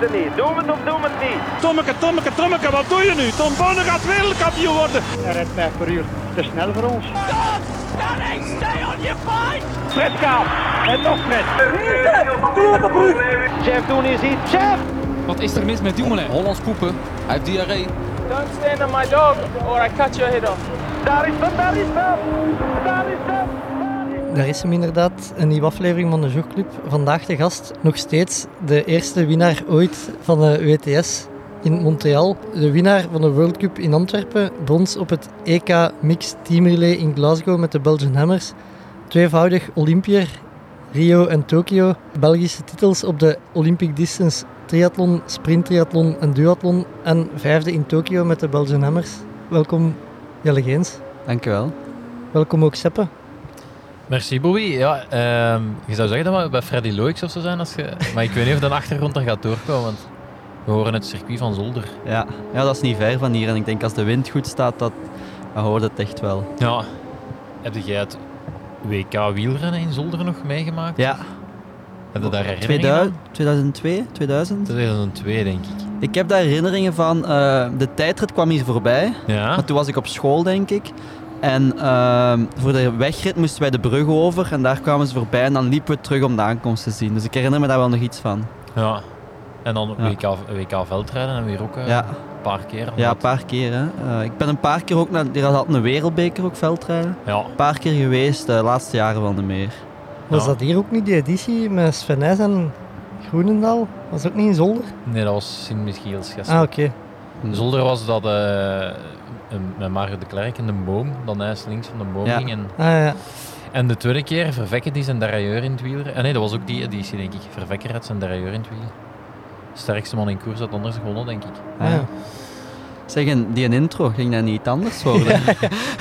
het niet. Doen we het of doen we het niet? Tommeke, Tommeke, Tommeke, wat doe je nu? Tom Bonne gaat wereldkampioen worden. Hij rijdt 5 per uur. Te snel voor ons. Fred Kaap. En nog Fred. Jeff Doen is hier. Jeff! Wat is er mis met Dumoulin? Hollands poepen. Hij heeft diarree. Don't stand on my dog or I cut your head off. Daar is hem, daar is hem. Daar is hem. Daar is hem inderdaad, een nieuwe aflevering van de Jogclub. Vandaag de gast nog steeds de eerste winnaar ooit van de WTS in Montreal. De winnaar van de World Cup in Antwerpen. Brons op het EK Mixed Team Relay in Glasgow met de Belgian Hammers. Tweevoudig Olympier, Rio en Tokio. Belgische titels op de Olympic Distance triathlon, sprint triathlon en duathlon. En vijfde in Tokio met de Belgian Hammers. Welkom Jelle Geens. Dankjewel. Welkom ook Seppe. Merci Bobby. Ja, ehm, je zou zeggen dat we bij Freddy Loix of zo zijn. Als je, maar ik weet niet of de achtergrond er gaat doorkomen. Want we horen het circuit van Zolder. Ja. ja, dat is niet ver van hier. En ik denk als de wind goed staat, dat, dan hoort het echt wel. Ja. Heb jij het WK wielrennen in Zolder nog meegemaakt? Ja, Heb je daar herinneringen 2000, aan? 2002, 2000. 2002 denk ik. Ik heb daar herinneringen van. eh, de tijdrit kwam hier voorbij. Ja? Maar toen was ik op school, denk ik. En ehm, voor de wegrit moesten wij de brug over. En daar kwamen ze voorbij. En dan liepen we terug om de aankomst te zien. Dus ik herinner me daar wel nog iets van. Ja. En dan Ja. WK, WK veldrijden en weer ook eh, Ja. een paar keer. Ja, een paar keer. Hè. Eh, ik ben een paar keer ook naar... Die had een wereldbeker ook veldrijden. Ja. Een paar keer geweest. De laatste jaren wel niet meer. Was Ja. dat hier ook niet die editie met Sven en Groenendaal? Was dat ook niet in Zolder? Nee, dat was Sint-Michiels gisteren. Ah, oké. Zolder was dat eh, met Mario de Klerk in de boom, dan hij links van de boom Ja. ging. En, Ah, ja. en de tweede keer Vervekke die zijn derailleur in het wiel. Ah, nee, dat was ook die editie, denk ik. Vervekke had zijn derailleur in het wiel. Sterkste man in koers had anders gewonnen, denk ik. Ah, ja. Zeg, en die intro, ging dat niet anders worden?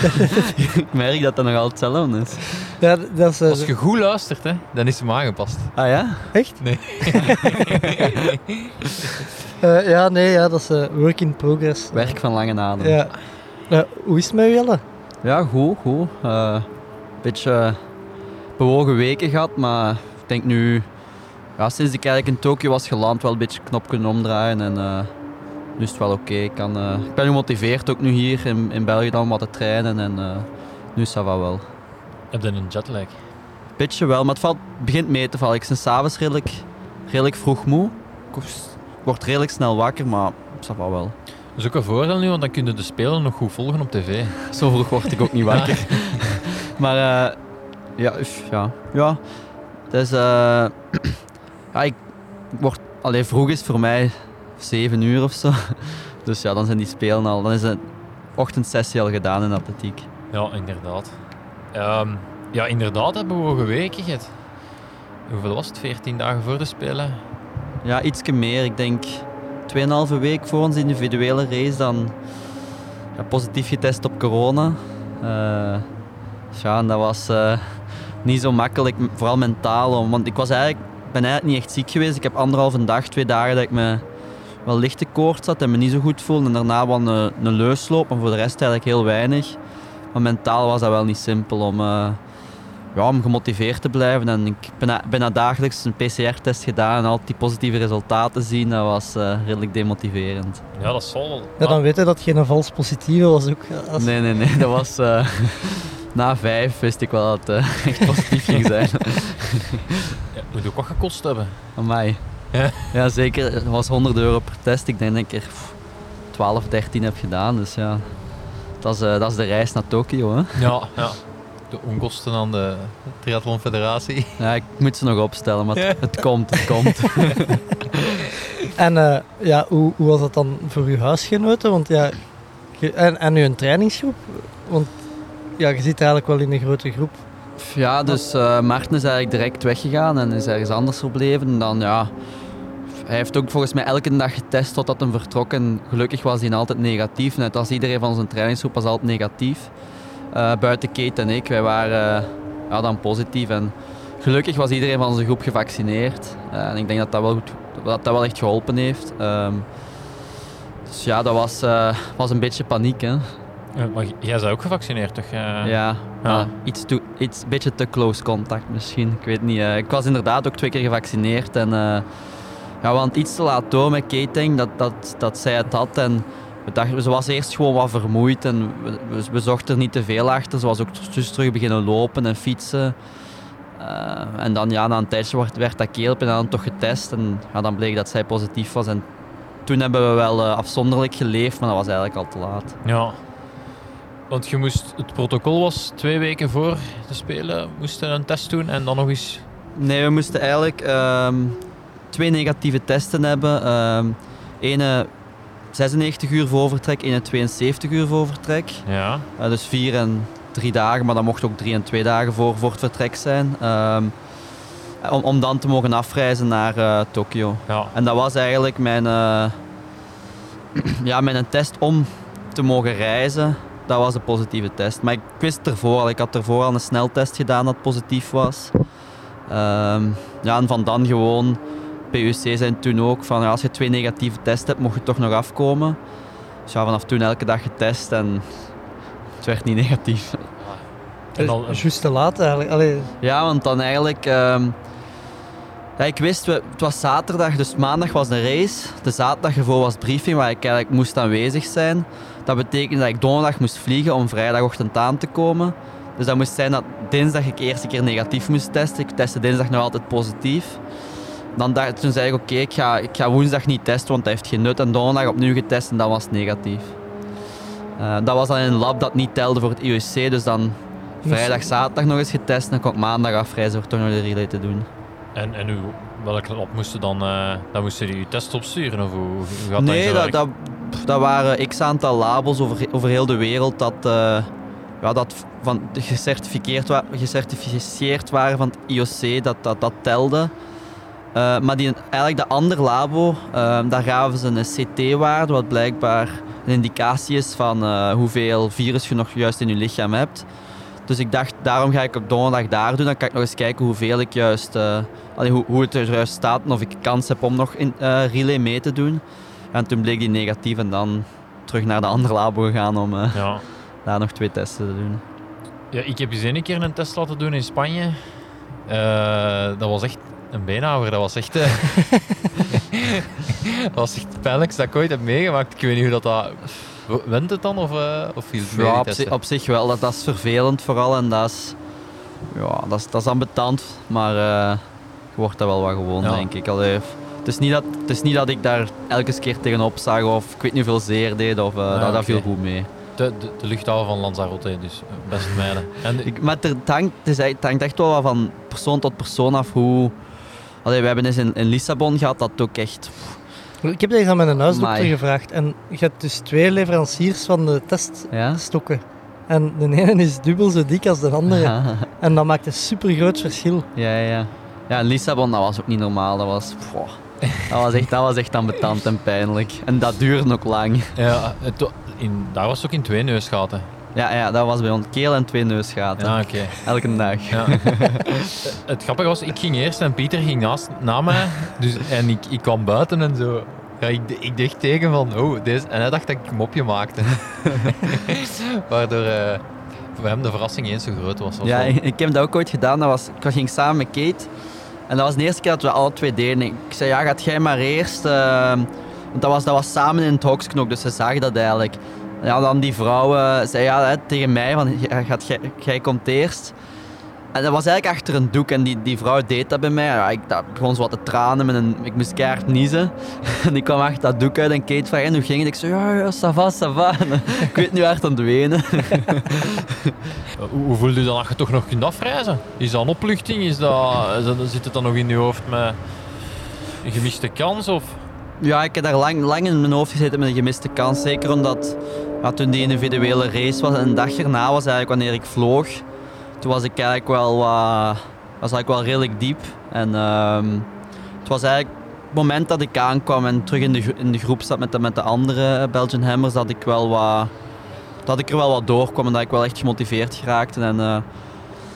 ik merk dat dat nog altijd hetzelfde is. Ja, dat is... eh, Als je goed luistert, hè, dan is hem aangepast. Ah ja? Echt? Nee. eh, ja, nee, ja, dat is eh, work in progress. Werk van lange adem. Ja. Eh, hoe is het met Jelle? Ja, goed, goed. Een beetje bewogen weken gehad, maar ik denk nu, ja, sinds ik eigenlijk in Tokio was geland, wel een beetje knop kunnen omdraaien. En eh, nu is het wel oké. Ik, kan, eh, ik ben gemotiveerd ook nu hier in, in België dan om wat te trainen en eh, nu is dat wel wel. Heb je een jetlag? Beetje wel, maar het, valt, begint mee te vallen. Ik ben s'avonds redelijk, redelijk vroeg moe. Ik word- redelijk snel wakker, maar dat va wel. Dat is ook een voordeel nu, want dan kun je de spelen nog goed volgen op tv. Zo vroeg word ik ook niet wakker. maar eh, ja, ja, ja. Dus eh, ja, ik word, alleen vroeg is voor mij 7 uur of zo. Dus ja, dan zijn die spelen al, dan is de ochtendsessie al gedaan in atletiek. Ja, inderdaad. Ehm, ja, inderdaad, hebben we geweken. Hoeveel was het? 14 dagen voor de Spelen? Ja, ietsje meer. Ik denk 2,5 week voor onze individuele race dan positief getest op corona. Dus ja, dat was eh, niet zo makkelijk, vooral mentaal. om- Want ik was eigenlijk, ben eigenlijk niet echt ziek geweest. Ik heb anderhalve dag, twee dagen dat ik me wel lichte koorts had en me niet zo goed voelde. En daarna wel een, een leusloop, maar voor de rest eigenlijk heel weinig. Maar mentaal was dat wel niet simpel om, eh, ja, om gemotiveerd te blijven. En ik ben na- bijna dagelijks een PCR-test gedaan en altijd die positieve resultaten zien, dat was eh, redelijk demotiverend. Ja, dat zal wel. Ja, dan weet je dat het geen vals positieve was ook. Als... Nee, nee, nee, dat was... eh, na vijf wist ik wel dat het eh, echt positief ging zijn. Ja, moet ook wat gekost hebben. Amai. Ja. Ja, zeker. Het was 100 euro per test. Ik denk dat ik er pff, 12, 13 heb gedaan. Dus ja, dat is, eh, dat is de reis naar Tokio. Hè. Ja, ja. De onkosten aan de Triathlon Federatie. Ja, ik moet ze nog opstellen, maar het, het komt, het komt. En eh, ja, hoe, hoe was dat dan voor uw huisgenoten? Want, ja, en, en uw trainingsgroep? Want ja, je zit eigenlijk wel in een grote groep. Ja, dus eh Maarten is eigenlijk direct weggegaan en is ergens anders gebleven. En dan, ja, hij heeft ook volgens mij elke dag getest totdat hij vertrok. En gelukkig was hij altijd negatief. Net als iedereen van zijn trainingsgroep was altijd negatief. Eh, buiten Kate en ik, wij waren eh, ja, dan positief. En gelukkig was iedereen van onze groep gevaccineerd. Eh, en ik denk dat dat wel, goed, dat dat wel echt geholpen heeft. Ehm, dus ja, dat was, was een beetje paniek. Hè. Maar jij bent ook gevaccineerd, toch? Ja, Ja. iets, te, iets beetje te close contact misschien. Ik weet niet. ik was inderdaad ook twee keer gevaccineerd en ja, het iets te laat door met Keting, dat, dat, dat zij het had. En we dachten, ze was eerst gewoon wat vermoeid en we, we, we zochten er niet te veel achter. Ze was ook dus terug beginnen lopen en fietsen. Eh, en dan ja, na een tijdje werd, werd dat keelpje en dan toch getest. En ja, dan bleek dat zij positief was. En toen hebben we wel eh, afzonderlijk geleefd, maar dat was eigenlijk al te laat. Ja. Want je moest, het protocol was twee weken voor de Spelen, moesten een test doen en dan nog eens... Nee, we moesten eigenlijk ehm, twee negatieve testen hebben. Ehm ene 96 uur voor vertrek, ene 72 uur voor vertrek. Ja. Eh, dus vier en drie dagen, maar dat mocht ook drie en twee dagen voor, voor het vertrek zijn. Ehm, om, om dan te mogen afreizen naar eh, Tokio. Ja. En dat was eigenlijk mijn, eh, ja, mijn test om te mogen reizen. Dat was een positieve test. Maar ik wist ervoor al, ik had ervoor al een sneltest gedaan dat positief was. Ehm, ja, en van dan gewoon, PUC zijn toen ook van ja, als je twee negatieve tests hebt, mocht je toch nog afkomen. Dus ja, vanaf toen elke dag getest en het werd niet negatief. En dan, Juist te laat eigenlijk. Allee, Ja, want dan eigenlijk... ehm, ja, ik wist, we- het was zaterdag, dus maandag was de race. De zaterdag ervoor was briefing waar ik eigenlijk moest aanwezig zijn. Dat betekende dat ik donderdag moest vliegen om vrijdagochtend aan te komen. Dus dat moest zijn dat dinsdag ik eerst een keer negatief moest testen. Ik testte dinsdag nog altijd positief. Dan dacht, toen zei ik, oké, ik, ga, ik ga woensdag niet testen, want dat heeft geen nut. En donderdag opnieuw getest en dat was negatief. Eh, dat was dan in een lab dat niet telde voor het IOC, dus dan vrijdag, zaterdag nog eens getest. En dan kon ik maandag afreizen voor toch nog de relay te doen. en, en u, welke lab moesten dan, eh, dan moesten die uw test opsturen? Of hoe, hoe gaat Nee, dat, dat, dat waren x aantal labels over, over heel de wereld dat, eh, ja, dat van, gecertificeerd, wa gecertificeerd waren van het IOC, dat dat, dat telde. Eh, maar die, eigenlijk de andere labo, eh, daar gaven ze een CT-waarde, wat blijkbaar een indicatie is van eh, hoeveel virus je nog juist in je lichaam hebt. Dus ik dacht, daarom ga ik op donderdag daar doen. Dan kan ik nog eens kijken hoeveel ik juist, eh, allee, hoe, hoe het er juist staat en of ik kans heb om nog in relay mee te doen. En toen bleek die negatief en dan terug naar de andere labo gegaan om Ja. daar nog twee testen te doen. ja, ik heb eens een keer een test laten doen in Spanje. Dat was echt een beenhouwer. Dat was echt... eh, dat was echt het pijnlijkste dat ik ooit heb meegemaakt. Ik weet niet hoe dat... dat went het dan of, eh of viel het Ja, op, zich, op zich wel. Dat, dat is vervelend vooral en dat is, ja, dat is, dat is ambetant. Maar eh, je wordt dat wel wat gewoon, Ja. denk ik. Allee, het, is niet dat, het is niet dat ik daar elke keer tegenop zag of ik weet niet hoeveel zeer deed. Of, eh, Ja, dat, dat viel goed mee. De, de, de luchthaven van Lanzarote, dus eh, best mijden. En Ik, maar het, hangt, het, is, echt- het hangt echt wel wat van persoon tot persoon af hoe... Allee, we hebben eens in, in Lissabon gehad dat ook echt... Ik heb deze aan mijn huisdokter Amai. gevraagd. En je hebt dus twee leveranciers van de Ja? teststokken. En de ene is dubbel zo dik als de andere. En dat maakt een super groot verschil. ja, ja. Ja, in Lissabon, dat was ook niet normaal. Dat was... dat was echt, dat was echt ambetant en pijnlijk. En dat duurde ook lang. ja, het, in, daar was het ook in twee neusgaten. Ja, ja, dat was bij ons keel en twee neusgaten. Ja, oké. Elke dag. Ja. het grappige was, ik ging eerst en Pieter ging naast, na mij. Dus, en ik, ik kwam buiten en zo. Ja, ik, ik dacht tegen van, oh, deze... En hij dacht dat ik een mopje maakte. Waardoor eh, voor hem de verrassing eens zo groot was. was Ja, wel- ik, ik heb dat ook ooit gedaan. Dat was, ik ging samen met Kate. En dat was de eerste keer dat we alle twee deden. Ik zei, ja, gaat jij maar eerst. ehm, want dat was, dat was samen in het hoksknok, dus ze zagen dat eigenlijk. Ja, dan die vrouw eh, zei ja, hè, tegen mij, van, "Ja, gaat, jij, jij komt eerst. En dat was eigenlijk achter een doek en die, die vrouw deed dat bij mij. Ja, ik dat begon zo wat te tranen met een, ik moest keihard niezen. En ik kwam achter dat doek uit en Kate vroeg, en hoe ging het? Ik zei, ja, ja, ça va, ça va. En, eh, ik weet nu hard aan het wenen. Hoe, hoe voelde je dan als je toch nog kunt afreizen? Is dat een opluchting? Is dat, is dat- zit het dan nog in je hoofd met een gemiste kans? Of? Ja, ik heb daar lang, lang in mijn hoofd gezeten met een gemiste kans. Zeker omdat ja, toen die individuele race was en een dag erna was eigenlijk wanneer ik vloog. Toen was ik eigenlijk wel, was eigenlijk wel redelijk diep. En ehm, het was eigenlijk het moment dat ik aankwam en terug in de, in de groep zat met de, met de andere Belgian Hammers, dat ik, wel wat, dat ik er wel wat doorkwam en dat ik wel echt gemotiveerd geraakte. En, eh,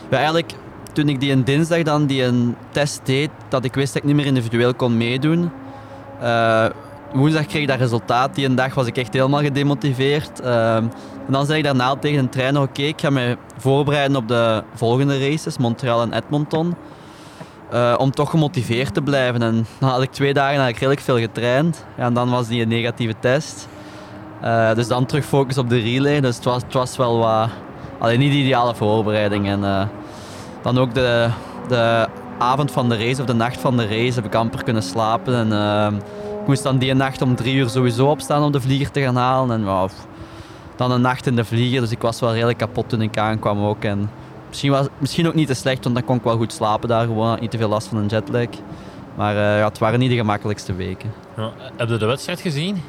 ja, eigenlijk toen ik die een dinsdag dan die een test deed, dat ik wist dat ik niet meer individueel kon meedoen. Eh, woensdag kreeg ik dat resultaat. Die een dag was ik echt helemaal gedemotiveerd. Eh, en dan zei ik daarna tegen een trainer: Oké, ik ga me voorbereiden op de volgende races, Montreal en Edmonton. eh, om toch gemotiveerd te blijven. En dan had ik twee dagen eigenlijk redelijk veel getraind. Ja, en dan was die een negatieve test. Eh, dus dan terug focus op de relay. Dus het was, wel wat... Alleen niet de ideale voorbereiding. En eh, dan ook de, de avond van de race of de nacht van de race heb ik amper kunnen slapen. En eh, ik moest dan die nacht om drie uur sowieso opstaan om de vlieger te gaan halen. En dan een nacht in de vlieger. Dus ik was wel redelijk kapot toen ik aankwam ook. En misschien, was, misschien ook niet te slecht, want dan kon ik wel goed slapen daar. Gewoon niet te veel last van een jetlag. Maar eh, ja, het waren niet de gemakkelijkste weken. Ja, heb je de wedstrijd gezien?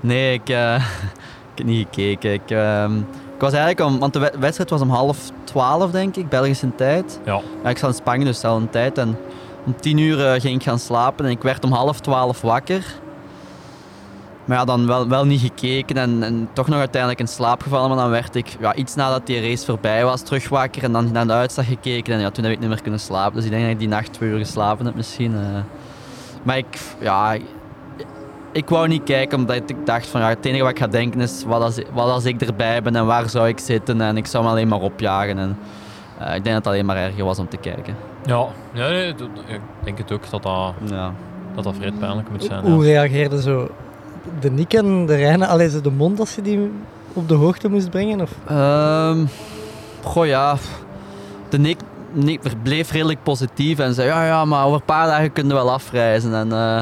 Nee, ik, eh, ik heb niet gekeken. Ik, ehm, ik was eigenlijk om, want de wed- wedstrijd was om half twaalf, denk ik, Belgische tijd. Ja. Ja, ik zat in Spanje, dus dezelfde tijd. En om tien uur eh, ging ik gaan slapen en ik werd om half twaalf wakker. Maar ja, dan wel, wel niet gekeken en, en toch nog uiteindelijk in slaap gevallen. Maar dan werd ik ja, iets nadat die race voorbij was terug wakker en dan naar de uitslag gekeken. En ja, toen heb ik niet meer kunnen slapen. Dus ik denk dat ik die nacht twee uur geslapen heb misschien. eh. Maar ik, ja, ik, wou niet kijken omdat ik dacht van ja, het enige wat ik ga denken is wat als, wat als ik erbij ben en waar zou ik zitten. En ik zou me alleen maar opjagen. En, eh, ik denk dat het alleen maar erger was om te kijken. Ja, ja nee, ik denk het ook dat dat, Ja. dat, dat vrij pijnlijk moet zijn. Hoe Ja. reageerde zo de Nick en de Reine, alleen de mond als je die op de hoogte moest brengen? Of? Ehm goh ja, de Nick, Nick bleef redelijk positief en zei ja, ja, maar over een paar dagen kunnen we wel afreizen. En eh,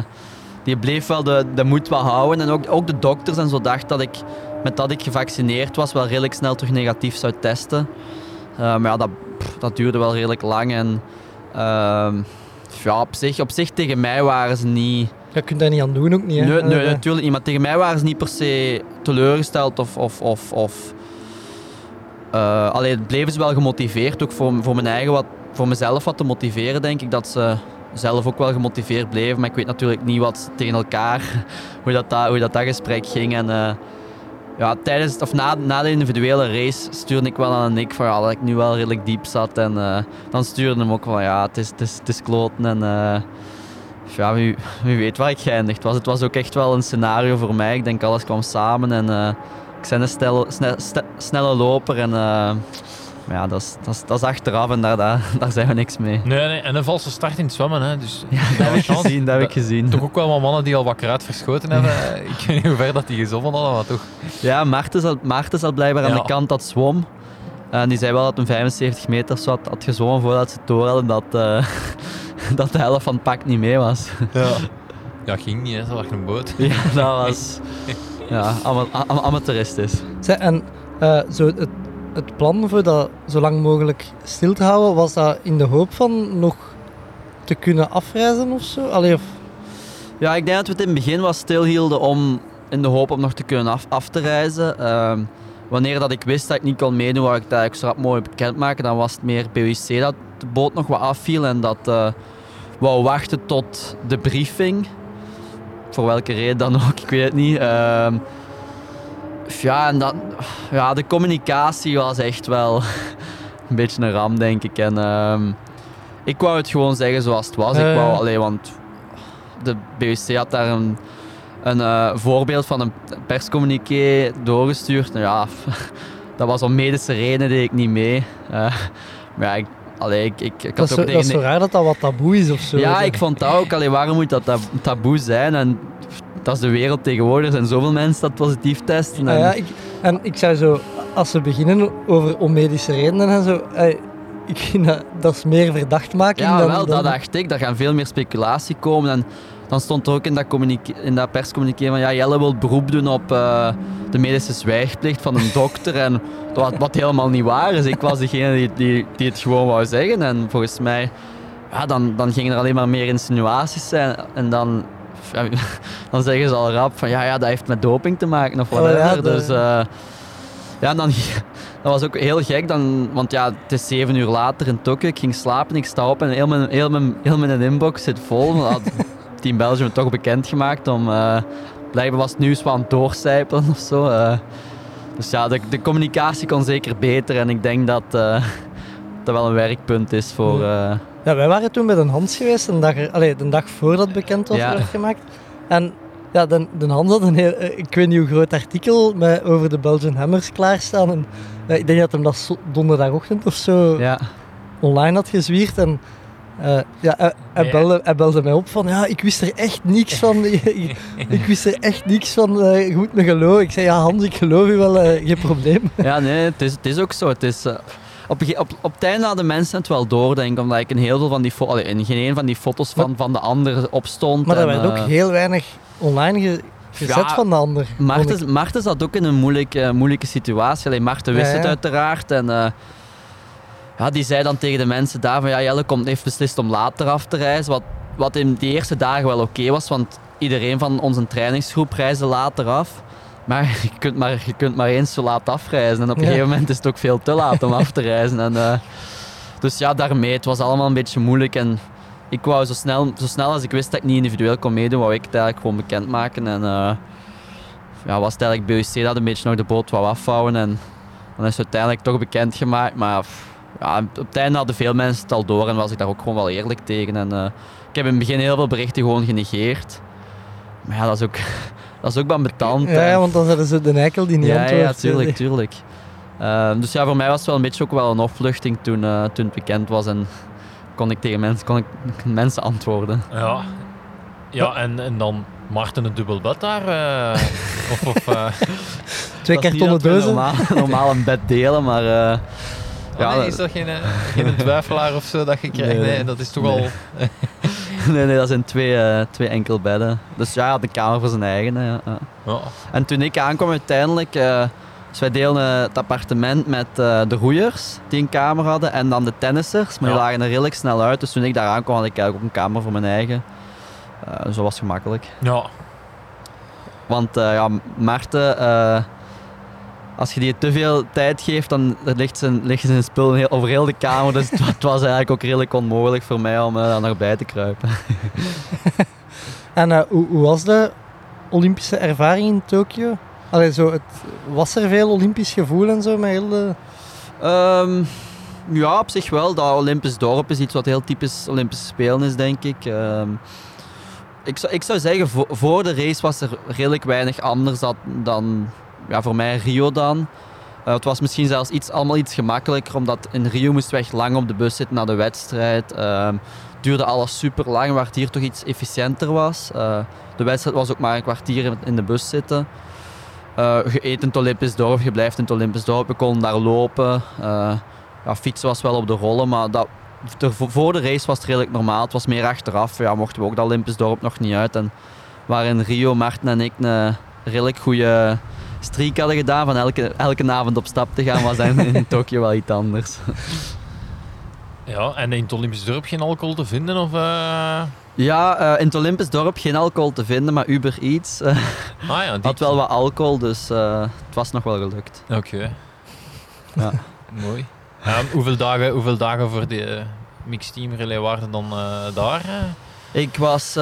die bleef wel de, de moed wel houden. En ook, ook de dokters en zo dachten dat ik, met dat ik gevaccineerd was, wel redelijk snel terug negatief zou testen. Eh, maar ja, dat, pff, dat duurde wel redelijk lang. En ehm, ja, op zich, op zich tegen mij waren ze niet... Je kunt daar niet aan doen ook niet, hè? Nee, nee, natuurlijk niet. Maar tegen mij waren ze niet per se teleurgesteld of... of, of, of eh, alleen bleven ze wel gemotiveerd, ook voor, voor, mijn eigen wat, voor mezelf wat te motiveren, denk ik. Dat ze zelf ook wel gemotiveerd bleven. Maar ik weet natuurlijk niet wat tegen elkaar, hoe dat, dat, hoe dat, dat gesprek ging. En eh, ja, tijdens, of na, na de individuele race stuurde ik wel aan Nick van ja, dat ik nu wel redelijk diep zat. En eh, dan stuurde hem ook van ja, het is, het is, het kloten. En eh, ja, wie, wie weet waar ik geëindigd was. Het was ook echt wel een scenario voor mij. Ik denk alles kwam samen en eh, ik ben een stel, sne- ste- snelle loper. En maar ja, dat is, dat, is, dat is achteraf en daar, daar, daar zijn we niks mee. Nee, nee, en een valse start in het zwemmen. Hè, dus Ja, dat heb ik gezien, dat heb ik gezien. Toch ook wel wat mannen die al wat kruid verschoten hebben. Ik weet niet hoe ver dat die gezongen hadden, maar toch. Ja, Maarten zat, Maarten zat blijkbaar aan de kant dat zwom. En die zei wel dat een 75 meter zo had, had gezwommen voordat ze het door hadden dat, eh, dat de helft van het pak niet mee was. Ja. Ja, ging niet, hè. Ze lag een boot. Ja, dat was ja, ama- ama- amateuristisch. Zeg, en eh, zo het, het plan voor dat zo lang mogelijk stil te houden, was dat in de hoop van nog te kunnen afreizen of zo? Allee, of, Ja, ik denk dat we het in het begin wat stilhielden om in de hoop om nog te kunnen af, af te reizen. Ehm, wanneer dat ik wist dat ik niet kon meedoen, wou ik dat rap mogelijk bekendmaken. Dan was het meer BOIC dat de boot nog wat afviel en dat eh wou wachten tot de briefing. Voor welke reden dan ook, ik weet het niet. Ehm, ja, en dan, ja, de communicatie was echt wel een beetje een ram, denk ik. En ehm, ik wou het gewoon zeggen zoals het was. Ik wou alleen, want de BUC had daar een, een eh, voorbeeld van een perscommuniqué doorgestuurd. Nou ja, dat was om medische redenen deed ik niet mee. Eh, maar ja, ik, allee, ik, ik, ik dat, is zo, dat is zo raar dat dat wat taboe is of zo. ja, ik vond dat ook. Allee, waarom moet dat tab- taboe zijn? En dat is de wereld tegenwoordig. Er zijn zoveel mensen dat positief testen. Ah En, ja, ik, en ik zou zo, als ze beginnen over onmedische redenen en zo, eh, ik vind dat, dat is meer verdachtmaking ja, dan... wel, dan- dat dacht ik. Er gaan veel meer speculatie komen. En dan stond er ook in dat, in dat perscommuniqué van ja, Jelle wil beroep doen op eh, de medische zwijgplicht van een dokter. En wat, wat helemaal niet waar is. Ik was degene die, die, die het gewoon wou zeggen. En volgens mij, ja, dan, dan gingen er alleen maar meer insinuaties zijn. En dan, ja, dan zeggen ze al rap van ja, ja, dat heeft met doping te maken of Oh, whatever. ja, de- Dus eh, ja, en dan, dat was ook heel gek. Dan, want ja, het is zeven uur later in Tokio. Ik ging slapen, ik sta op en heel mijn, heel mijn, heel mijn inbox zit vol. Had Team Belgium toch bekendgemaakt om... eh blijkbaar was het nieuws wat aan het doorcijpelen of zo. eh. dus ja, de, de communicatie kon zeker beter. En ik denk dat dat wel een werkpunt is voor... eh, Ja, wij waren toen bij de Hans geweest, een dag, er- allee, de dag voordat het bekend was Ja. werd gemaakt. En ja, de, de Hans had een heel, eh, ik weet niet hoe groot artikel met, over de Belgian Hammers klaarstaan. En, eh, ik denk dat hem dat donderdagochtend of zo ja. online had gezwierd. En Eh, ja, hij, hij Ja. belde, hij belde mij op van, ja, ik wist er echt niks van. ik, ik wist er echt niks van, eh, je moet me geloven. Ik zei, ja Hans, ik geloof je wel, eh, geen probleem. Ja, nee, het is, het is ook zo. Het is, op, een op, op het einde hadden mensen het wel door, denk ik, omdat ik in heel veel van die fo- allee, in geen een van die foto's van, van de ander opstond. Maar er werd ook eh, heel weinig online ge- gezet Ja, van de ander. Marten, Marten zat ook in een moeilijke, moeilijke situatie. Alleen Marten wist Ja, het uiteraard. En eh, ja, die zei dan tegen de mensen daar van ja, Jelle komt, heeft beslist om later af te reizen. Wat, wat in die eerste dagen wel oké was, want iedereen van onze trainingsgroep reisde later af. Maar je kunt maar, je kunt maar eens zo laat afreizen. En op een Ja. gegeven moment is het ook veel te laat om af te reizen. En, eh, dus ja, daarmee, het was allemaal een beetje moeilijk. En ik wou zo snel, zo snel als ik wist dat ik niet individueel kon meedoen, wou ik het eigenlijk gewoon bekendmaken. En eh, ja, was het eigenlijk BUC dat een beetje nog de boot wou afvouwen. En dan is het uiteindelijk toch bekendgemaakt. Maar ja, op het einde hadden veel mensen het al door en was ik daar ook gewoon wel eerlijk tegen. En, eh, ik heb in het begin heel veel berichten gewoon genegeerd. Maar ja, dat is ook, dat is ook ambetant. Ja, ja, want dan zeiden ze de eikel die niet ja, antwoordt. ja, tuurlijk, tuurlijk. Ehm, dus ja, voor mij was het wel een beetje ook wel een opluchting toen, eh, toen het bekend was en kon ik tegen mensen, kon ik mensen antwoorden. Ja. Ja, en, en dan Marten een dubbel bed daar? eh, of, of, eh, Twee kartonnen dozen. Normaal, normaal een bed delen, maar eh, oh Ja, nee, is dat geen, geen twijfelaar of zo dat je krijgt? Nee, Nee, nee. dat is toch Nee. al... nee, nee, dat zijn twee, eh, twee enkel bedden. Dus ja, hij had een kamer voor zijn eigen. hè, Ja. En toen ik aankwam uiteindelijk, eh dus wij deelden het appartement met eh, de roeiers die een kamer hadden en dan de tennissers, maar die lagen er redelijk snel uit. Dus toen ik daar aankwam had ik eigenlijk ook een kamer voor mijn eigen. Eh zo was het gemakkelijk. ja. Want ja, Maarten, eh, als je die te veel tijd geeft, dan ligt zijn, liggen zijn spullen heel, over heel de kamer. Dus het, wa- het was eigenlijk ook redelijk onmogelijk voor mij om eh, daar nog bij te kruipen. En eh, hoe, hoe was de Olympische ervaring in Tokio? Allee, zo, het, was er veel Olympisch gevoel en zo met heel de... Ehm, ja, op zich wel. Dat Olympisch dorp is iets wat heel typisch Olympische Spelen is, denk ik. Ehm, ik, zou, ik zou zeggen, vo- voor de race was er redelijk weinig anders dan, dan ja, voor mij Rio dan. Eh, het was misschien zelfs iets, allemaal iets gemakkelijker, omdat in Rio moesten we echt lang op de bus zitten naar de wedstrijd. Ehm duurde alles super lang, waar het hier toch iets efficiënter was. Eh, de wedstrijd was ook maar een kwartier in- de bus zitten. Eh, je eet in het Olympisch dorp, je blijft in het Olympisch dorp. We konden daar lopen. Eh, ja, fietsen was wel op de rollen, maar dat, voor de race was het redelijk normaal. Het was meer achteraf. Ja, mochten we ook dat Olympisch dorp nog niet uit. En waar in Rio, Marten en ik een redelijk goede streak hadden gedaan van elke, elke avond op stap te gaan, was dat in, Tokio wel iets anders. ja, en in het Olympisch dorp geen alcohol te vinden? Of, eh? Ja, eh, in het Olympisch dorp geen alcohol te vinden, maar Uber Eats eh, Ah ja, die... had wel wat alcohol, dus eh, het was nog wel gelukt. Oké. Ja. Mooi. Ehm, hoeveel, dagen, hoeveel dagen voor de mixed team relay waren dan eh, daar? Ik was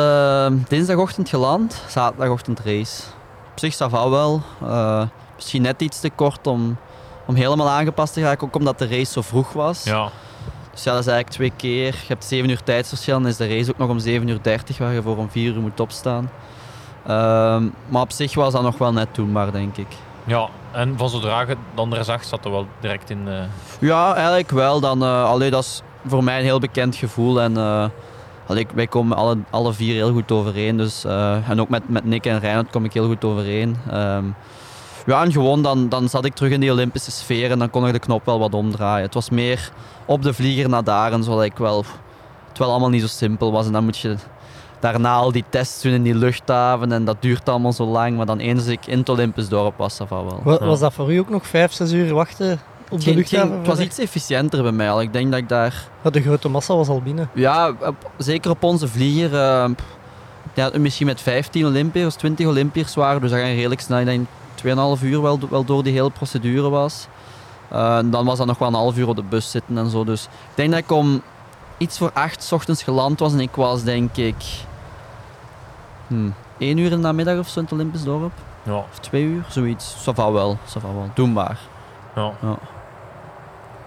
dinsdagochtend geland, zaterdagochtend race. Op zich va wel. Eh, misschien net iets te kort om, om helemaal aangepast te raken, ook omdat de race zo vroeg was. Ja. Dus ja, dat is eigenlijk twee keer. Je hebt 7 uur tijdsverschil en is de race ook nog om 7 uur 30 waar je voor om 4 uur moet opstaan. Ehm, maar op zich was dat nog wel net doenbaar, denk ik. ja, en van zodra je de andere zag, zat er wel direct in... eh, Ja, eigenlijk wel. Dan, allee, dat is voor mij een heel bekend gevoel. En, allee, wij komen alle, alle vier heel goed overeen. Dus, eh, en ook met, met Nick en Reinhard kom ik heel goed overeen. Ehm, ja, en gewoon dan, dan zat ik terug in die Olympische sfeer en dan kon ik de knop wel wat omdraaien. Het was meer op de vlieger naar daar en zodat ik wel, het wel allemaal niet zo simpel was. En dan moet je daarna al die tests doen in die luchthaven en dat duurt allemaal zo lang. Maar dan eens ik in het Olympisch dorp was, dat wel. Wa- Ja. Was dat voor u ook nog vijf, zes uur wachten op de Ging- luchthaven? ging- het was iets efficiënter bij mij al. Ik denk dat ik daar Ja, de grote massa was al binnen. Ja, op- zeker op onze vlieger. eh, ja, misschien met 15 Olympiërs, 20 Olympiërs waren. Dus dat ging redelijk snel. Ik denk 2,5 uur wel, wel door die hele procedure was. Eh, dan was dat nog wel een half uur op de bus zitten en zo. Dus ik denk dat ik om iets voor 8 's ochtends geland was. En ik was denk ik hmm, 1 uur in de namiddag of zo in het Olympisch dorp. ja, Of 2 uur, zoiets. Va wel, ça va wel. Doenbaar. ja.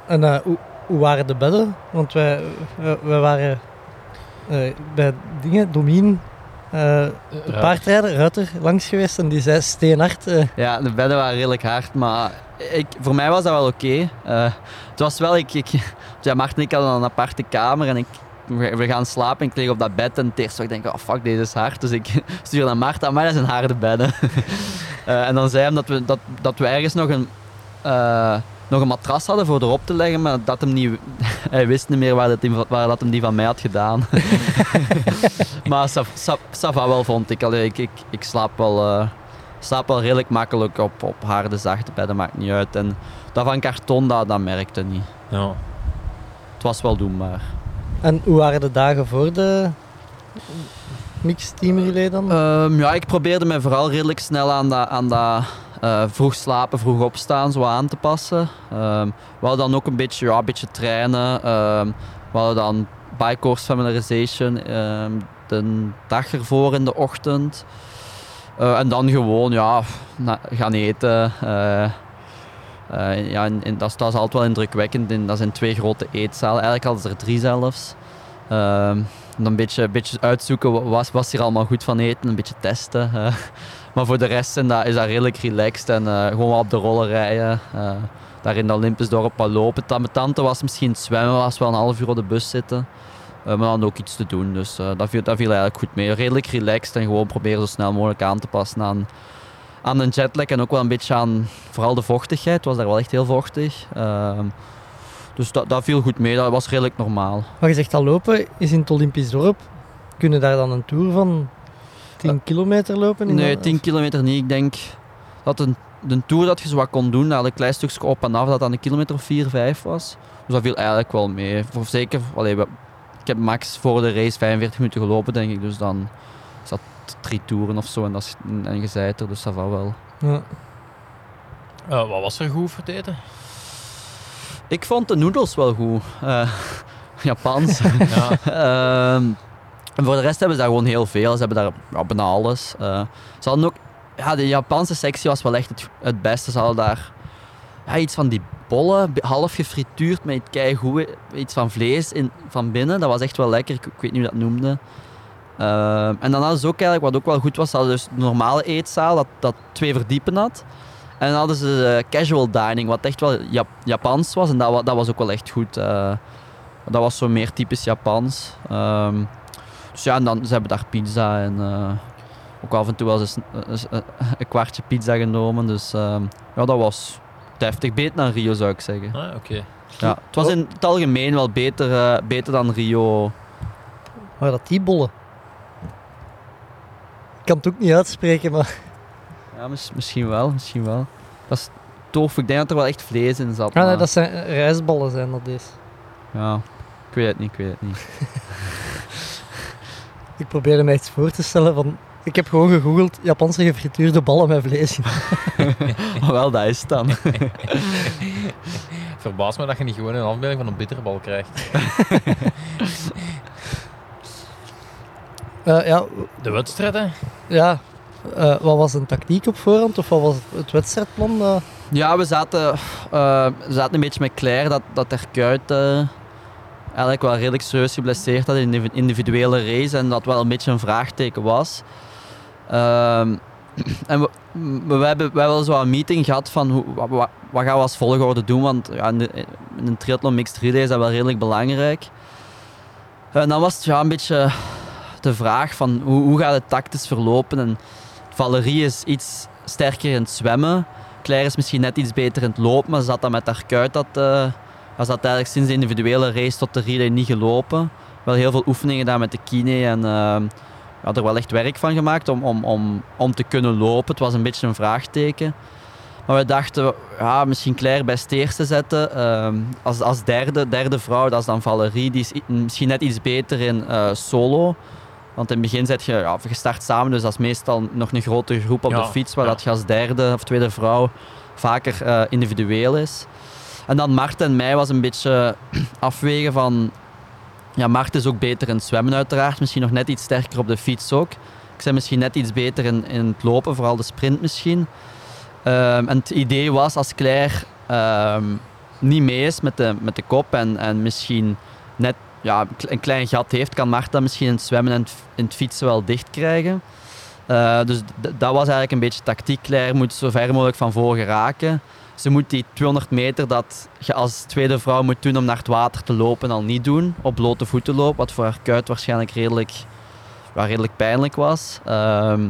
En eh, hoe, hoe waren de bedden? Want wij, wij, wij waren eh, bij dingen, Domien, eh de paardrijder, Ruiter, langs geweest en die zei steenhard. Ja, de bedden waren redelijk hard, maar ik, voor mij was dat wel oké. Het was wel, ik, ik, ja, Maarten en ik hadden een aparte kamer en ik, we, gaan slapen. Ik lig op dat bed en het eerste wat ik denk, oh fuck, deze is hard. Dus ik stuur naar Marta, maar dat zijn harde bedden. En dan zei hem dat we, dat, dat we ergens nog een, nog een matras hadden voor erop te leggen, maar dat hem niet, hij wist niet meer waar dat, die, waar dat hem die van mij had gedaan. maar ça, ça, ça va wel, vond ik. Allee, ik, ik, ik slaap wel... eh, slaap wel redelijk makkelijk op, op harde, zachte bedden, maakt niet uit. En dat van karton, dat, dat merkte niet. Ja. Het was wel doenbaar. En hoe waren de dagen voor de mixed team relay dan? Ehm, ja, ik probeerde me vooral redelijk snel aan dat, aan dat eh, vroeg slapen, vroeg opstaan zo aan te passen. Ehm, we hadden dan ook een beetje, ja, een beetje trainen. Ehm, we hadden dan bike course familiarization ehm, de dag ervoor in de ochtend. Eh, en dan gewoon ja, gaan eten. Eh, ja, en, en dat, is, altijd wel indrukwekkend. In, dat zijn twee grote eetzalen. Eigenlijk hadden ze er drie zelfs. Dan een beetje, beetje uitzoeken wa- wat was hier allemaal goed van eten, een beetje testen. Maar voor de rest zijn dat, is dat redelijk relaxed en eh, gewoon wat op de rollen rijden. eh, daar in de Olympusdorp wat lopen. Ta- Mijn tante was misschien zwemmen, was wel een half uur op de bus zitten. Eh, maar dan ook iets te doen, dus dat, viel, dat eigenlijk goed mee. Redelijk relaxed en gewoon proberen zo snel mogelijk aan te passen aan, aan een jetlag en ook wel een beetje aan vooral de vochtigheid. Het was daar wel echt heel vochtig. Ehm, dus dat, dat viel goed mee, dat was redelijk normaal. Maar je zegt al lopen is in het Olympisch dorp. Kunnen daar dan een tour van 10 kilometer lopen? in Nee, dat- 10 kilometer niet. Ik denk dat een, de tour dat je zo wat kon doen, dat een klein stukje op en af, dat dat een kilometer of 4, 5 was. Dus dat viel eigenlijk wel mee. Voor zeker, allee, ik heb max voor de race 45 minuten gelopen, denk ik. Dus dan is dat drie toeren of zo en, dat is, en je zei het er, dus dat valt wel. Ja. Eh, wat was er goed voor het eten? Ik vond de noedels wel goed. Eh, Japans. Ja. Ehm, en voor de rest hebben ze daar gewoon heel veel. Ze hebben daar bijna alles. Eh, ze hadden ook... Ja, de Japanse sectie was wel echt het, het beste. Ze hadden daar iets van die bollen, half gefrituurd met keigoed, iets van vlees in, van binnen. Dat was echt wel lekker. Ik, weet niet hoe dat noemde. Ehm, en dan hadden ze ook eigenlijk, wat ook wel goed was, ze hadden dus de normale eetzaal dat, dat twee verdiepen had. En dan hadden ze eh, casual dining, wat echt wel Jap- Japans was. En dat, dat was ook wel echt goed. eh. dat was zo meer typisch Japans. Ehm, dus ja, en dan, ze hebben daar pizza en eh, ook af en toe wel eens een, kwartje pizza genomen. Dus ehm, ja, dat was deftig. Beter dan Rio zou ik zeggen. Ah, oké. Ja, het was in het algemeen wel beter, eh, beter dan Rio. Maar dat die bollen. Ik kan het ook niet uitspreken, maar... Ja, mis- misschien wel, misschien wel. Dat is tof. Ik denk dat er wel echt vlees in zat. Ah, nee, maar- dat zijn rijstballen zijn dat deze. Ja, ik weet het niet, ik weet het niet. Ik probeerde mij iets voor te stellen van... Ik heb gewoon gegoogeld Japanse gefrituurde ballen met vlees wel, dat is het dan. Verbaas me dat je niet gewoon een afbeelding van een bitterbal krijgt. Eh, ja, De wedstrijden? ja eh, wat was een tactiek op voorhand? Of wat was het wedstrijdplan? eh? Ja, we zaten, eh, we zaten een beetje met Claire dat, dat er kuit eh, eigenlijk wel redelijk serieus geblesseerd had in de individuele race en dat wel een beetje een vraagteken was. Ehm, en we, we, hebben, we hebben wel zo een meeting gehad van hoe, wat, wat, gaan we als volgorde doen, want ja, in een triathlon mixed relay is dat wel redelijk belangrijk. En dan was het ja, een beetje de vraag van hoe, hoe gaat het tactisch verlopen en Valerie is iets sterker in het zwemmen. Claire is misschien net iets beter in het lopen, maar ze zat dan met haar kuit. Dat, eh ze had eigenlijk sinds de individuele race tot de relay niet gelopen. Wel heel veel oefeningen gedaan met de kine en eh, ja, er wel echt werk van gemaakt om, om, om, om te kunnen lopen. Het was een beetje een vraagteken. Maar we dachten, ja, misschien Claire best eerste zetten. Ehm, als, als derde, derde vrouw, dat is dan Valerie. Die is misschien net iets beter in eh, solo. Want in het begin zet je, ja, je start samen, dus dat is meestal nog een grote groep op Ja, de fiets, waar ja. dat je als derde of tweede vrouw vaker eh, individueel is. En dan Marten en mij was een beetje afwegen van... Ja, Marten is ook beter in het zwemmen uiteraard, misschien nog net iets sterker op de fiets ook. Ik ben misschien net iets beter in, in het lopen, vooral de sprint misschien. Ehm, en het idee was als Claire ehm, niet mee is met de, met de kop en, en misschien net ja, een klein gat heeft, kan Marta misschien in het zwemmen en in het fietsen wel dicht krijgen. Eh, dus dat was eigenlijk een beetje tactiek. Claire moet zo ver mogelijk van voor geraken. Ze moet die 200 meter dat je als tweede vrouw moet doen om naar het water te lopen, al niet doen. Op blote voeten lopen, wat voor haar kuit waarschijnlijk redelijk, ja, redelijk pijnlijk was. Ehm,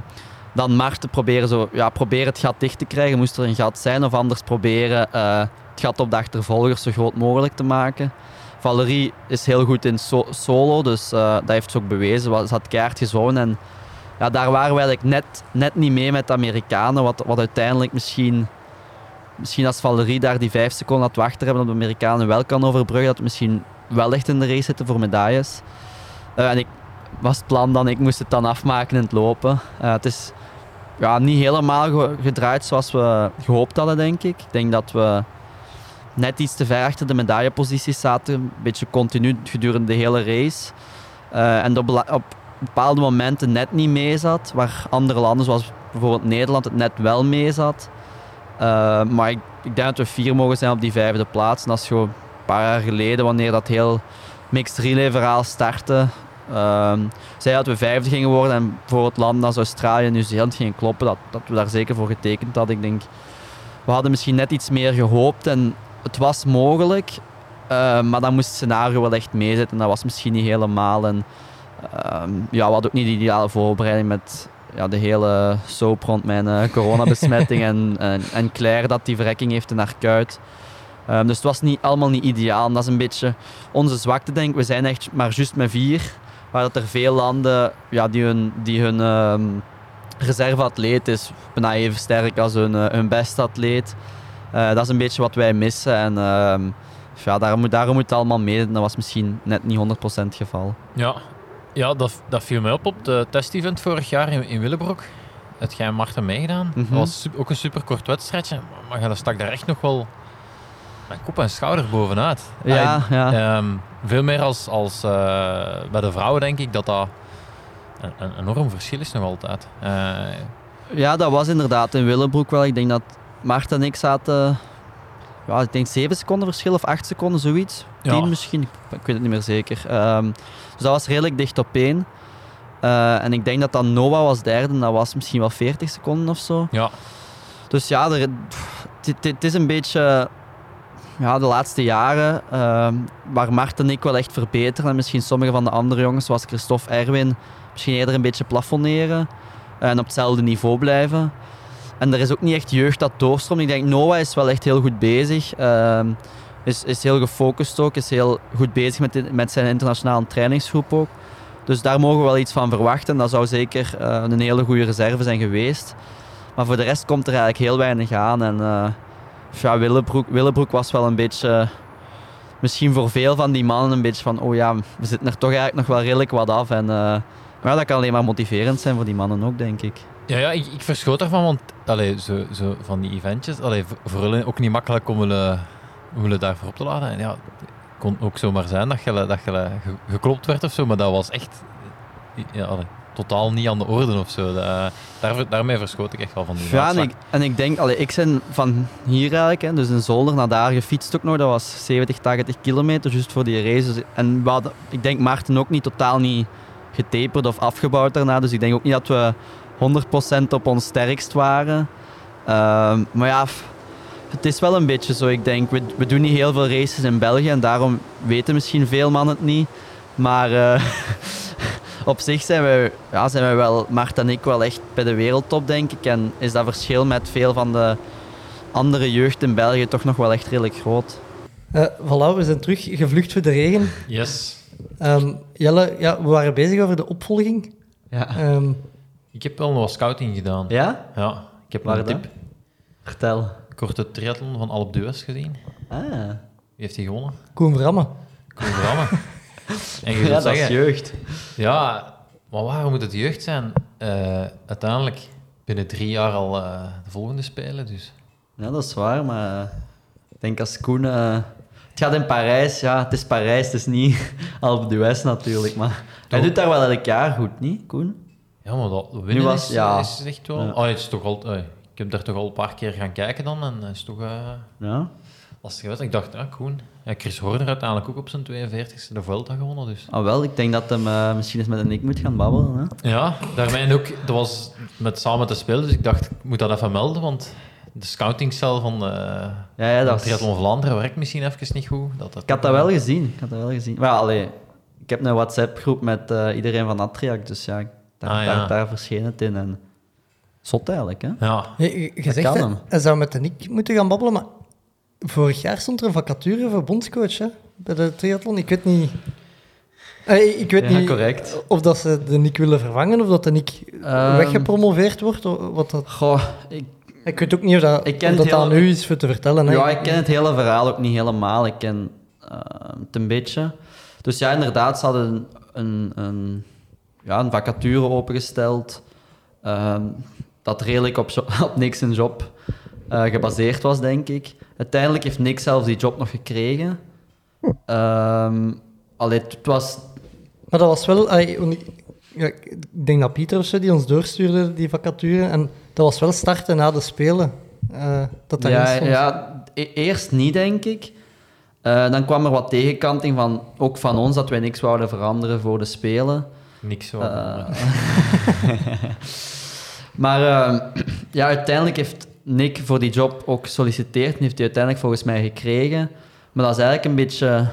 dan Marten proberen, zo, ja, proberen het gat dicht te krijgen, moest er een gat zijn. Of anders proberen eh, het gat op de achtervolgers zo groot mogelijk te maken. Valerie is heel goed in so- solo, dus eh, dat heeft ze ook bewezen. Ze had keihard gezongen en ja, daar waren we eigenlijk net, net niet mee met de Amerikanen, wat, wat uiteindelijk misschien, misschien als Valerie daar die vijf seconden had wachten hebben, dat de Amerikanen wel kan overbruggen, dat we misschien wel echt in de race zitten voor medailles. Eh, en ik was het plan dan, ik moest het dan afmaken in het lopen. Eh, het is ja, niet helemaal ge- gedraaid zoals we gehoopt hadden, denk ik. Ik denk dat we net iets te ver achter de medailleposities zaten, een beetje continu gedurende de hele race. Eh, en op, op bepaalde momenten net niet mee zat, waar andere landen zoals bijvoorbeeld Nederland het net wel mee zat. Eh, maar ik, denk dat we vier mogen zijn op die vijfde plaats. En dat is gewoon een paar jaar geleden, wanneer dat heel mixed relay verhaal startte. ehm zei dat we vijfde gingen worden en bijvoorbeeld landen als Australië en Nieuw-Zeeland gingen kloppen, dat, dat we daar zeker voor getekend hadden. Ik denk, we hadden misschien net iets meer gehoopt en het was mogelijk, eh, maar dan moest het scenario wel echt meezitten en dat was misschien niet helemaal. En, ehm, ja, we hadden ook niet de ideale voorbereiding met ja, de hele soap rond mijn eh, coronabesmetting en, en, en Claire dat die verrekking heeft in haar kuit. Ehm, dus het was niet, allemaal niet ideaal. En dat is een beetje onze zwakte, denk ik. We zijn echt maar juist met vier. Waar dat er veel landen ja, die hun, die hun ehm, reserveatleet is bijna even sterk als hun, eh, hun beste atleet. Eh, dat is een beetje wat wij missen. En ehm, ja, daarom, moet- daarom moet het allemaal mee. Dat was misschien net niet 100% het geval. Ja, ja dat, dat viel mij op op de test-event vorig jaar in, in Willebroek. Het jij en Marten meegedaan. Mhm. Dat was sup- ook een super kort wedstrijdje. Maar je stak daar echt nog wel kop en schouder bovenuit. Ja, ja. Ehm, veel meer als, als eh, bij de vrouwen denk ik dat dat een, een enorm verschil is nog altijd. Eh, Ja, dat was inderdaad in Willebroek wel. Ik denk dat Maarten en ik zaten... Ja, ik denk 7 seconden verschil of 8 seconden, zoiets. Ja. 10 misschien, ik ik weet het niet meer zeker. Ehm, dus dat was redelijk dicht op één. Eh, en ik denk dat dan Noah was derde en dat was misschien wel 40 seconden of zo. ja, Dus ja, het- is een beetje ja, de laatste jaren ehm, waar Marten en ik wel echt verbeteren. En misschien sommige van de andere jongens, zoals Christophe Erwin, misschien eerder een beetje plafonneren en op hetzelfde niveau blijven. En er is ook niet echt jeugd dat doorstroomt. Ik denk Noah is wel echt heel goed bezig. ehm, is, is heel gefocust ook. Is heel goed bezig met, met zijn internationale trainingsgroep ook. Dus daar mogen we wel iets van verwachten. Dat zou zeker eh, een hele goede reserve zijn geweest. Maar voor de rest komt er eigenlijk heel weinig aan. En eh, ja, Willebroek, Willebroek was wel een beetje, eh, misschien voor veel van die mannen, een beetje van: oh ja, we zitten er toch eigenlijk nog wel redelijk wat af. En, maar dat kan alleen maar motiverend zijn voor die mannen ook, denk ik. ja, ja ik, ik verschoot ervan, want allee, zo, zo van die eventjes, allee, voor- ook niet makkelijk om willen, willen daarvoor op te laden. En ja, het kon ook zomaar zijn dat je, dat je ge- geklopt werd of zo, maar dat was echt ja, totaal niet aan de orde of zo. Dat, daar, daarmee verschoot ik echt wel van die Ja, en ik, en ik denk, allee, ik ben van hier eigenlijk, hè, dus in Zolder naar daar gefietst ook nog. Dat was 70, 80 kilometer, juist voor die race. Dus- en we hadden, ik denk Maarten ook niet totaal niet getaperd of afgebouwd daarna. Dus ik denk ook niet dat we 100% op ons sterkst waren. Ehm, maar ja, het is wel een beetje zo. Ik denk, we, we doen niet heel veel races in België en daarom weten misschien veel mannen het niet. Maar eh, op zich zijn wij, ja, zijn wij wel, Mart en ik, wel echt bij de wereldtop, denk ik. En is dat verschil met veel van de andere jeugd in België toch nog wel echt redelijk groot. Eh, voilà, we zijn terug gevlucht voor de regen. Yes. Ehm, Jelle, ja, we waren bezig over de opvolging. Ja. Ehm, Ik heb wel nog wat scouting gedaan. Ja? Ja, ik heb Waar een dan? tip. Vertel. Korte triathlon van Alp d'Huez gezien. Ah, Wie heeft die gewonnen? Koen Vramme. Koen Vramme. En je ja, dat is jeugd. ja, maar waarom moet het jeugd zijn? Eh, uiteindelijk binnen drie jaar al eh, de volgende spelen, dus... Ja, dat is waar, maar ik denk als Koen... eh, het gaat in Parijs, ja, het is Parijs, het is niet Alpe d'Huez natuurlijk, maar hij doet daar wel elk jaar goed, niet, Koen? Ja, maar dat winnen was- is, ja. is echt wel... Ja. Oh, het is toch al, eh, ik heb daar toch al een paar keer gaan kijken dan en het is toch eh Ja. lastig wedstrijd. Ik dacht, ja, Koen. Ja, Chris Horner uiteindelijk ook op zijn 42e de Vuelta gewonnen, dus... Ah, wel, ik denk dat hem eh, misschien eens met een Nick moet gaan babbelen. Hè? Ja, daarmee ook, dat was met samen te spelen, dus ik dacht, ik moet dat even melden, want de scoutingcel van de, Ja, ja, van dat Triathlon Vlaanderen werkt misschien even niet goed. Dat, dat Ik had dat wel gezien. Ik had dat wel gezien. Maar allee, ik heb een WhatsApp-groep met eh, iedereen van Atriac, dus ja, daar, Ah, ja. Daar, daar verscheen het in. En... Zot eigenlijk, hè? Ja, Je, je- je Dat zegt, kan hem. hij zou met de Nick moeten gaan babbelen, maar vorig jaar stond er een vacature voor bondscoach hè, bij de triathlon. Ik weet niet... Eh, ik weet Ja, niet correct. of dat ze de Nick willen vervangen of dat de Nick Ehm. weggepromoveerd wordt. of Wat dat... Goh, ik, Ik weet ook niet of dat, Ik ken of dat het aan hele- u is voor te vertellen. Hè. ja, ik ken het hele verhaal ook niet helemaal. Ik ken eh, het een beetje. Dus ja, inderdaad, ze hadden een, een, ja, een vacature opengesteld ehm, dat redelijk op, op niks een job eh, gebaseerd was, denk ik. Uiteindelijk heeft Nick zelfs die job nog gekregen. Ehm allee, het was... Maar dat was wel... ja, ik denk dat Pieter of zo die ons doorstuurde, die vacature. En dat was wel starten na de Spelen. eh, dat Ja, ja, e- eerst niet, denk ik. Eh, dan kwam er wat tegenkanting van, ook van ons, dat wij niks wouden veranderen voor de Spelen. niks zo. Maar eh, ja, uiteindelijk heeft Nick voor die job ook gesolliciteerd en heeft hij uiteindelijk volgens mij gekregen. Maar dat is eigenlijk een beetje...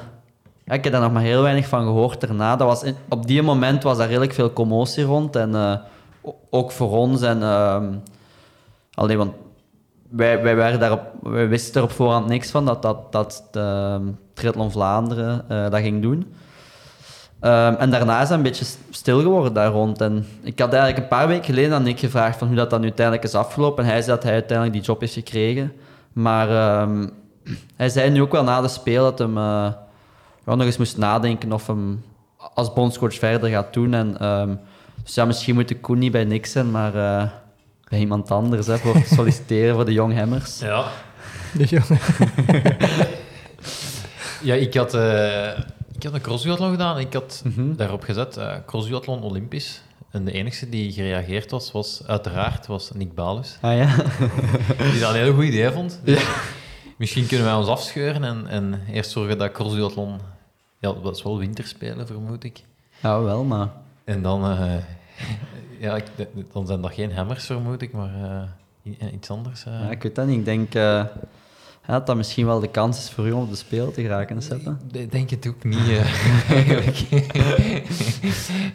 ik heb daar nog maar heel weinig van gehoord daarna. Dat was op die moment was daar redelijk veel commotie rond. En eh, ook voor ons. En, ehm, alleen, want wij, wij, waren daarop, wij wisten er op voorhand niks van dat, dat, dat de Triathlon Vlaanderen eh, dat ging doen. Ehm, en daarna is hij een beetje stil geworden daar rond. En ik had eigenlijk een paar weken geleden aan Nick gevraagd van hoe dat dan nu uiteindelijk is afgelopen. En hij zei dat hij uiteindelijk die job heeft gekregen. Maar ehm, hij zei nu ook wel na de speel dat hem eh, wel nog eens moest nadenken of hem als bondscoach verder gaat doen. En, ehm, dus ja, misschien moet de Koen niet bij Nick zijn, maar eh, bij iemand anders hè, voor te solliciteren voor de Young Hammers. ja. De jongen. ja, ik had, eh ik had een crossduathlon gedaan. Ik had Mhm. daarop gezet, eh crossduathlon Olympisch. En de enige die gereageerd was, was uiteraard was Nick Balus. Ah ja? Die dat een heel goed idee vond. Misschien kunnen wij ons afscheuren en, en eerst zorgen dat crossduathlon... Ja, dat is wel winterspelen, vermoed ik. Ja, wel, maar... En dan... eh, ja, ik, dan zijn dat geen hammers, vermoed ik, maar eh, iets anders. Ja, ik weet dat niet. Ik denk ja, dat dat misschien wel de kans is voor u om op de speel te geraken, Seppe. Ik denk het ook niet, eh, eigenlijk.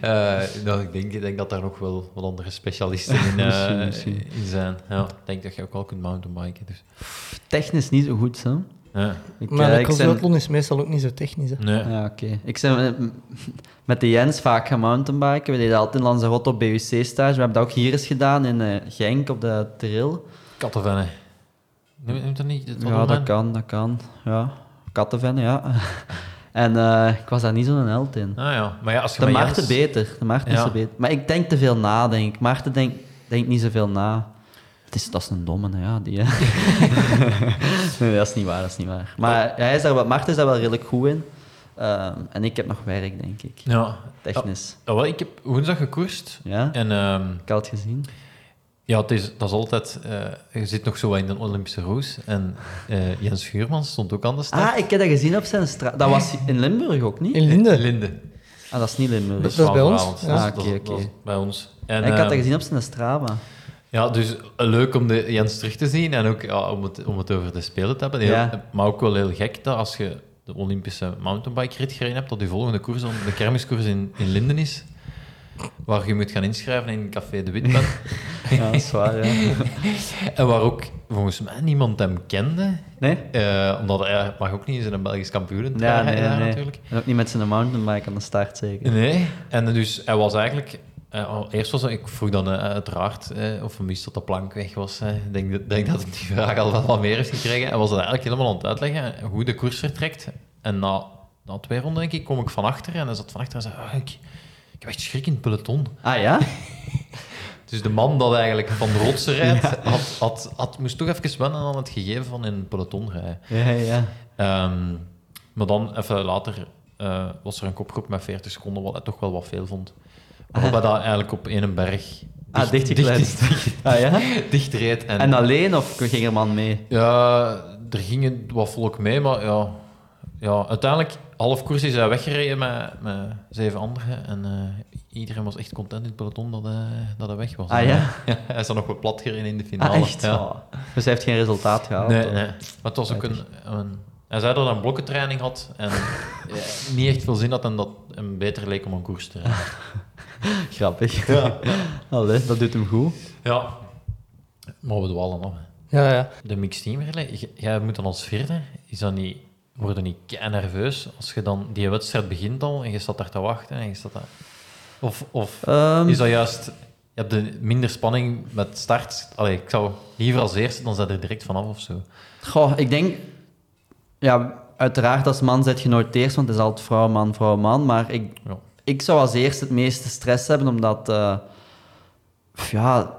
Eh, nou, ik, denk, ik denk dat daar nog wel, wel andere specialisten in, eh, Misschien, misschien. in zijn. Ja, ik denk dat je ook wel kunt mountainbiken. Dus. Technisch niet zo goed, hè? Ja. Ik, Maar de ik is meestal ook niet zo technisch. Hè. Nee. Ja, oké. Ik ben met, de Jens vaak gaan mountainbiken. We deden altijd in Lanzarote op BUC-stage. We hebben dat ook hier eens gedaan in eh, Genk op de Trill. Kattenvennen. Noem noemt dat niet? Het Ja, dat kan, dat kan. Ja, kattenvennen, ja. en eh, ik was daar niet zo'n held in. Ah ja, maar ja, als je De Maarten Jens- beter. De Maarten is Ja. er beter. Maar ik denk te veel na, denk ik. Maarten denkt denk niet zoveel na. Het is, dat is een domme, ja. Die, nee, dat is niet waar, dat is niet waar. Maar hij is daar wel, Maarten is daar wel redelijk goed in. Ehm, en ik heb nog werk, denk ik. Ja. Technisch. Wel, ik heb woensdag gekoerst. Ja? En ehm, Ik had het gezien. Ja, het is, dat is altijd... eh, je zit nog zo in een Olympische roes. En eh, Jens Schuurmans stond ook aan de start. Ah, ik heb dat gezien op zijn straat. Dat was in Limburg ook niet? In Linde. Linde. Ah, dat is niet Limburg. Dat is bij ons, ja. Dat is- Ah, dat oké, dat oké. Bij ons. En, ik had dat ehm, gezien op zijn Strava. Ja, dus eh, leuk om de Jens terug te zien en ook ja, om, het, om het over de Spelen te hebben. Heel- Ja. Maar ook wel heel gek dat als je de Olympische mountainbike-rit gereden hebt, dat je volgende koers de kermiskoers in, in Linden is, waar je moet gaan inschrijven in Café de Witpen. Ja, dat is waar, ja. en waar ook volgens mij niemand hem kende, Nee? eh, omdat hij mag ook niet eens in een Belgisch kampioen Ja, nee, nee, nee. natuurlijk. En ook niet met zijn mountainbike aan de start, zeker. Nee, en dus hij was eigenlijk... eh, eerst was ik vroeg dan eh, uiteraard of hij wist dat de plank weg was. Ik denk, dat- denk dat hij die vraag al wel wat meer heeft gekregen. Hij was dan eigenlijk helemaal aan het uitleggen hoe de koers vertrekt. En na, na twee ronden, denk ik, kom ik van achter en hij zat van achter en zei... "Ah, ik, ik heb echt schrik in het peloton. Ah ja? Dus de man dat eigenlijk van de rotsen rijdt, had, had, had, moest toch even wennen aan het gegeven van in een peloton rijden. Ja, ja. Ehm, maar dan, even later, eh, was er een kopgroep met 40 seconden, wat hij toch wel wat veel vond. Waarop hij dat eigenlijk op één berg Ah, dichtgekletst. Ah ja? dicht reed. En, En alleen of ging er man mee? ja, er ging wat volk mee, maar ja, ja, uiteindelijk, half koers is hij weggereden met, met zeven anderen. En eh, iedereen was echt content in het peloton dat, hij dat hij weg was. Ah, ja? hij is dan nog wat plat gereden in de finale. Ah, echt? Ja. Oh. Dus hij heeft geen resultaat gehaald? Nee, nee. Maar het was ook een, een... Hij zei dat hij een blokkentraining had en ja, niet echt veel zin had en dat hem beter leek om een koers te rijden. Grappig. Allee, dat doet hem goed. Ja. Maar we dwalen hè. Ja, ja. De mixed team relay, jij moet dan als vierde, is dat niet, word je niet nerveus als je dan die wedstrijd begint al en je staat daar te wachten en je staat daar... Of, of Ehm, is dat juist, je hebt de minder spanning met start. Allee, ik zou liever als eerste, dan zijn er direct vanaf of zo. Goh, ik denk... Ja, uiteraard als man zet je nooit eerst, want het is altijd vrouw, man, vrouw, man. Maar ik, Ja. ik zou als eerste het meeste stress hebben, omdat... eh, ja...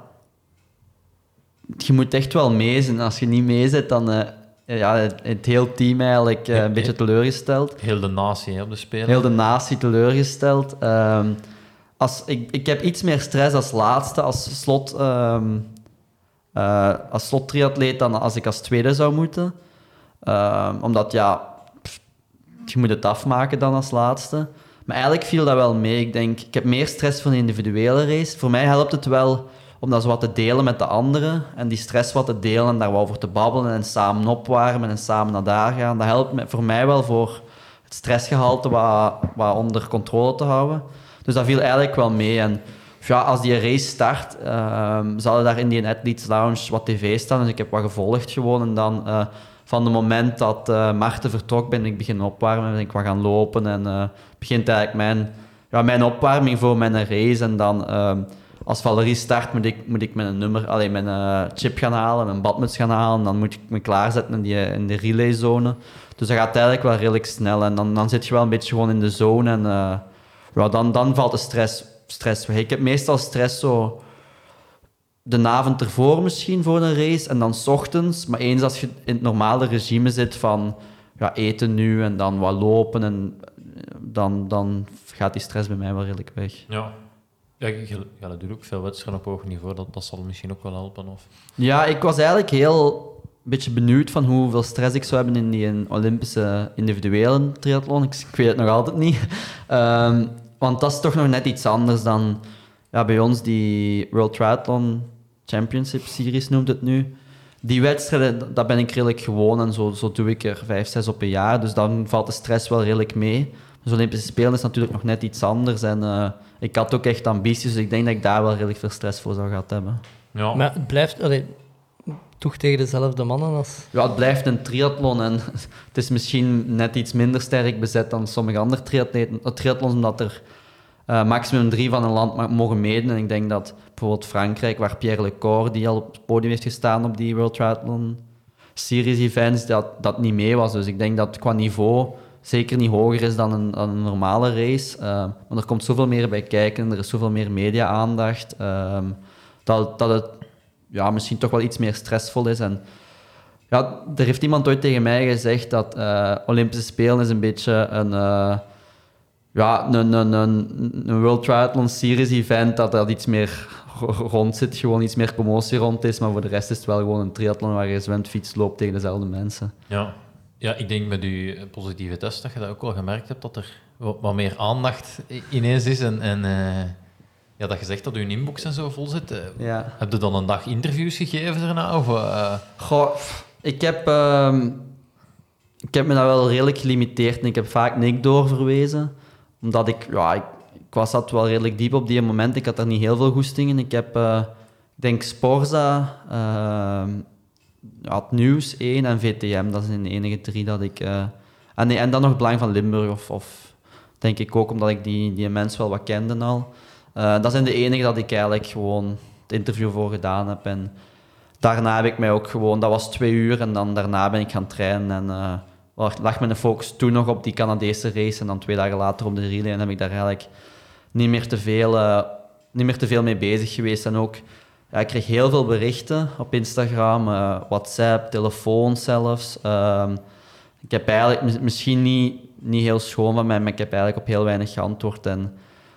Je moet echt wel mee zijn. Als je niet mee zit, dan... eh ja, het, het hele team eigenlijk eh, een beetje teleurgesteld. Heel de natie hè, op de Spelen. Heel de natie teleurgesteld. Ehm, als, ik, ik heb iets meer stress als laatste, als slot, ehm eh, als slottriatleet dan als ik als tweede zou moeten. Ehm, omdat ja, pff, je moet het afmaken dan als laatste. Maar eigenlijk viel dat wel mee. Ik denk, ik heb meer stress voor een individuele race. Voor mij helpt het wel om dat wat te delen met de anderen. En die stress wat te delen en daar wat over te babbelen en samen opwarmen en samen naar daar gaan. Dat helpt me- voor mij wel voor het stressgehalte wat, wat onder controle te houden. Dus dat viel eigenlijk wel mee. En ja, als die race start, ehm zal daar in die Athletes Lounge wat tv staan. Dus ik heb wat gevolgd gewoon. En dan eh, van het moment dat eh Marten vertrok, ben ik beginnen opwarmen. Ben ik wat gaan lopen. En eh, begint eigenlijk mijn, ja, mijn opwarming voor mijn race. En dan ehm, als Valerie start, moet ik, moet ik mijn nummer, alleen mijn eh, chip gaan halen, mijn badmuts gaan halen. Dan moet ik me klaarzetten in, die, in de relayzone. Dus dat gaat eigenlijk wel redelijk snel. En dan, dan zit je wel een beetje gewoon in de zone. En eh, ja, dan, dan valt de stress, stress weg. Ik heb meestal stress zo de avond ervoor misschien voor een race en dan 's ochtends. Maar eens als je in het normale regime zit van ja, eten nu en dan wat lopen, en, eh, dan, dan gaat die stress bij mij wel redelijk weg. Ja. Ja, je, ja, ook veel wedstrijden op hoog niveau. Dat, dat zal misschien ook wel helpen. Of... Ja, ik was eigenlijk heel een beetje benieuwd van hoeveel stress ik zou hebben in die Olympische individuele triathlon. Ik, ik weet het nog altijd niet. Ehm, want dat is toch nog net iets anders dan ja, bij ons die World Triathlon Championship Series noemt het nu. Die wedstrijden, dat ben ik redelijk gewoon en zo, zo doe ik er vijf, zes op een jaar. Dus dan valt de stress wel redelijk mee. Dus Olympische Spelen is natuurlijk nog net iets anders. En eh, ik had ook echt ambities, dus ik denk dat ik daar wel redelijk veel stress voor zou gehad hebben. Ja. Maar het blijft allee, toch tegen dezelfde mannen als... Ja, het blijft een triathlon en het is misschien net iets minder sterk bezet dan sommige andere eh, triathlons, omdat er eh, maximum drie van een land mogen meedoen. En ik denk dat bijvoorbeeld Frankrijk, waar Pierre Lecor, die al op het podium heeft gestaan op die World Triathlon Series events, dat dat niet mee was. Dus ik denk dat qua niveau zeker niet hoger is dan een, een normale race. Eh, maar er komt zoveel meer bij kijken, er is zoveel meer media-aandacht, ehm, dat, dat het ja, misschien toch wel iets meer stressvol is. En ja, er heeft iemand ooit tegen mij gezegd dat eh, Olympische Spelen is een beetje een, eh, ja, een, een, een, een World Triathlon Series event, dat er iets meer ro- rond zit, gewoon iets meer commotie rond is, maar voor de rest is het wel gewoon een triathlon waar je zwemt, fiets, loopt tegen dezelfde mensen. Ja. Ja, ik denk met je positieve test dat je dat ook wel gemerkt hebt, dat er wat, meer aandacht ineens is. En, en eh, ja, dat je zegt dat je inbox en zo vol zit. Eh, Ja. Heb je dan een dag interviews gegeven daarna? Of, eh, Goh, ik heb, ehm, ik heb me dat wel redelijk gelimiteerd en ik heb vaak Nick doorverwezen. Omdat ik, ja, ik, ik was zat wel redelijk diep op die moment. Ik had daar niet heel veel goesting in. Ik heb, ik denk Sporza, het Nieuws 1 en VTM. Dat zijn de enige drie dat ik... eh, en, nee, en dan nog Belang van Limburg of, of denk ik ook omdat ik die, die mensen wel wat kende al. Eh, dat zijn de enige dat ik eigenlijk gewoon het interview voor gedaan heb. En daarna heb ik mij ook gewoon, dat was twee uur en dan daarna ben ik gaan trainen en eh, lag- mijn focus toen nog op die Canadese race en dan twee dagen later op de relay en heb ik daar eigenlijk niet meer te veel, niet meer te veel mee bezig geweest. En ook, ja, ik kreeg heel veel berichten op Instagram, eh, WhatsApp, telefoon zelfs. Ehm, ik heb eigenlijk mis- misschien niet, niet heel schoon van mij, maar ik heb eigenlijk op heel weinig geantwoord. En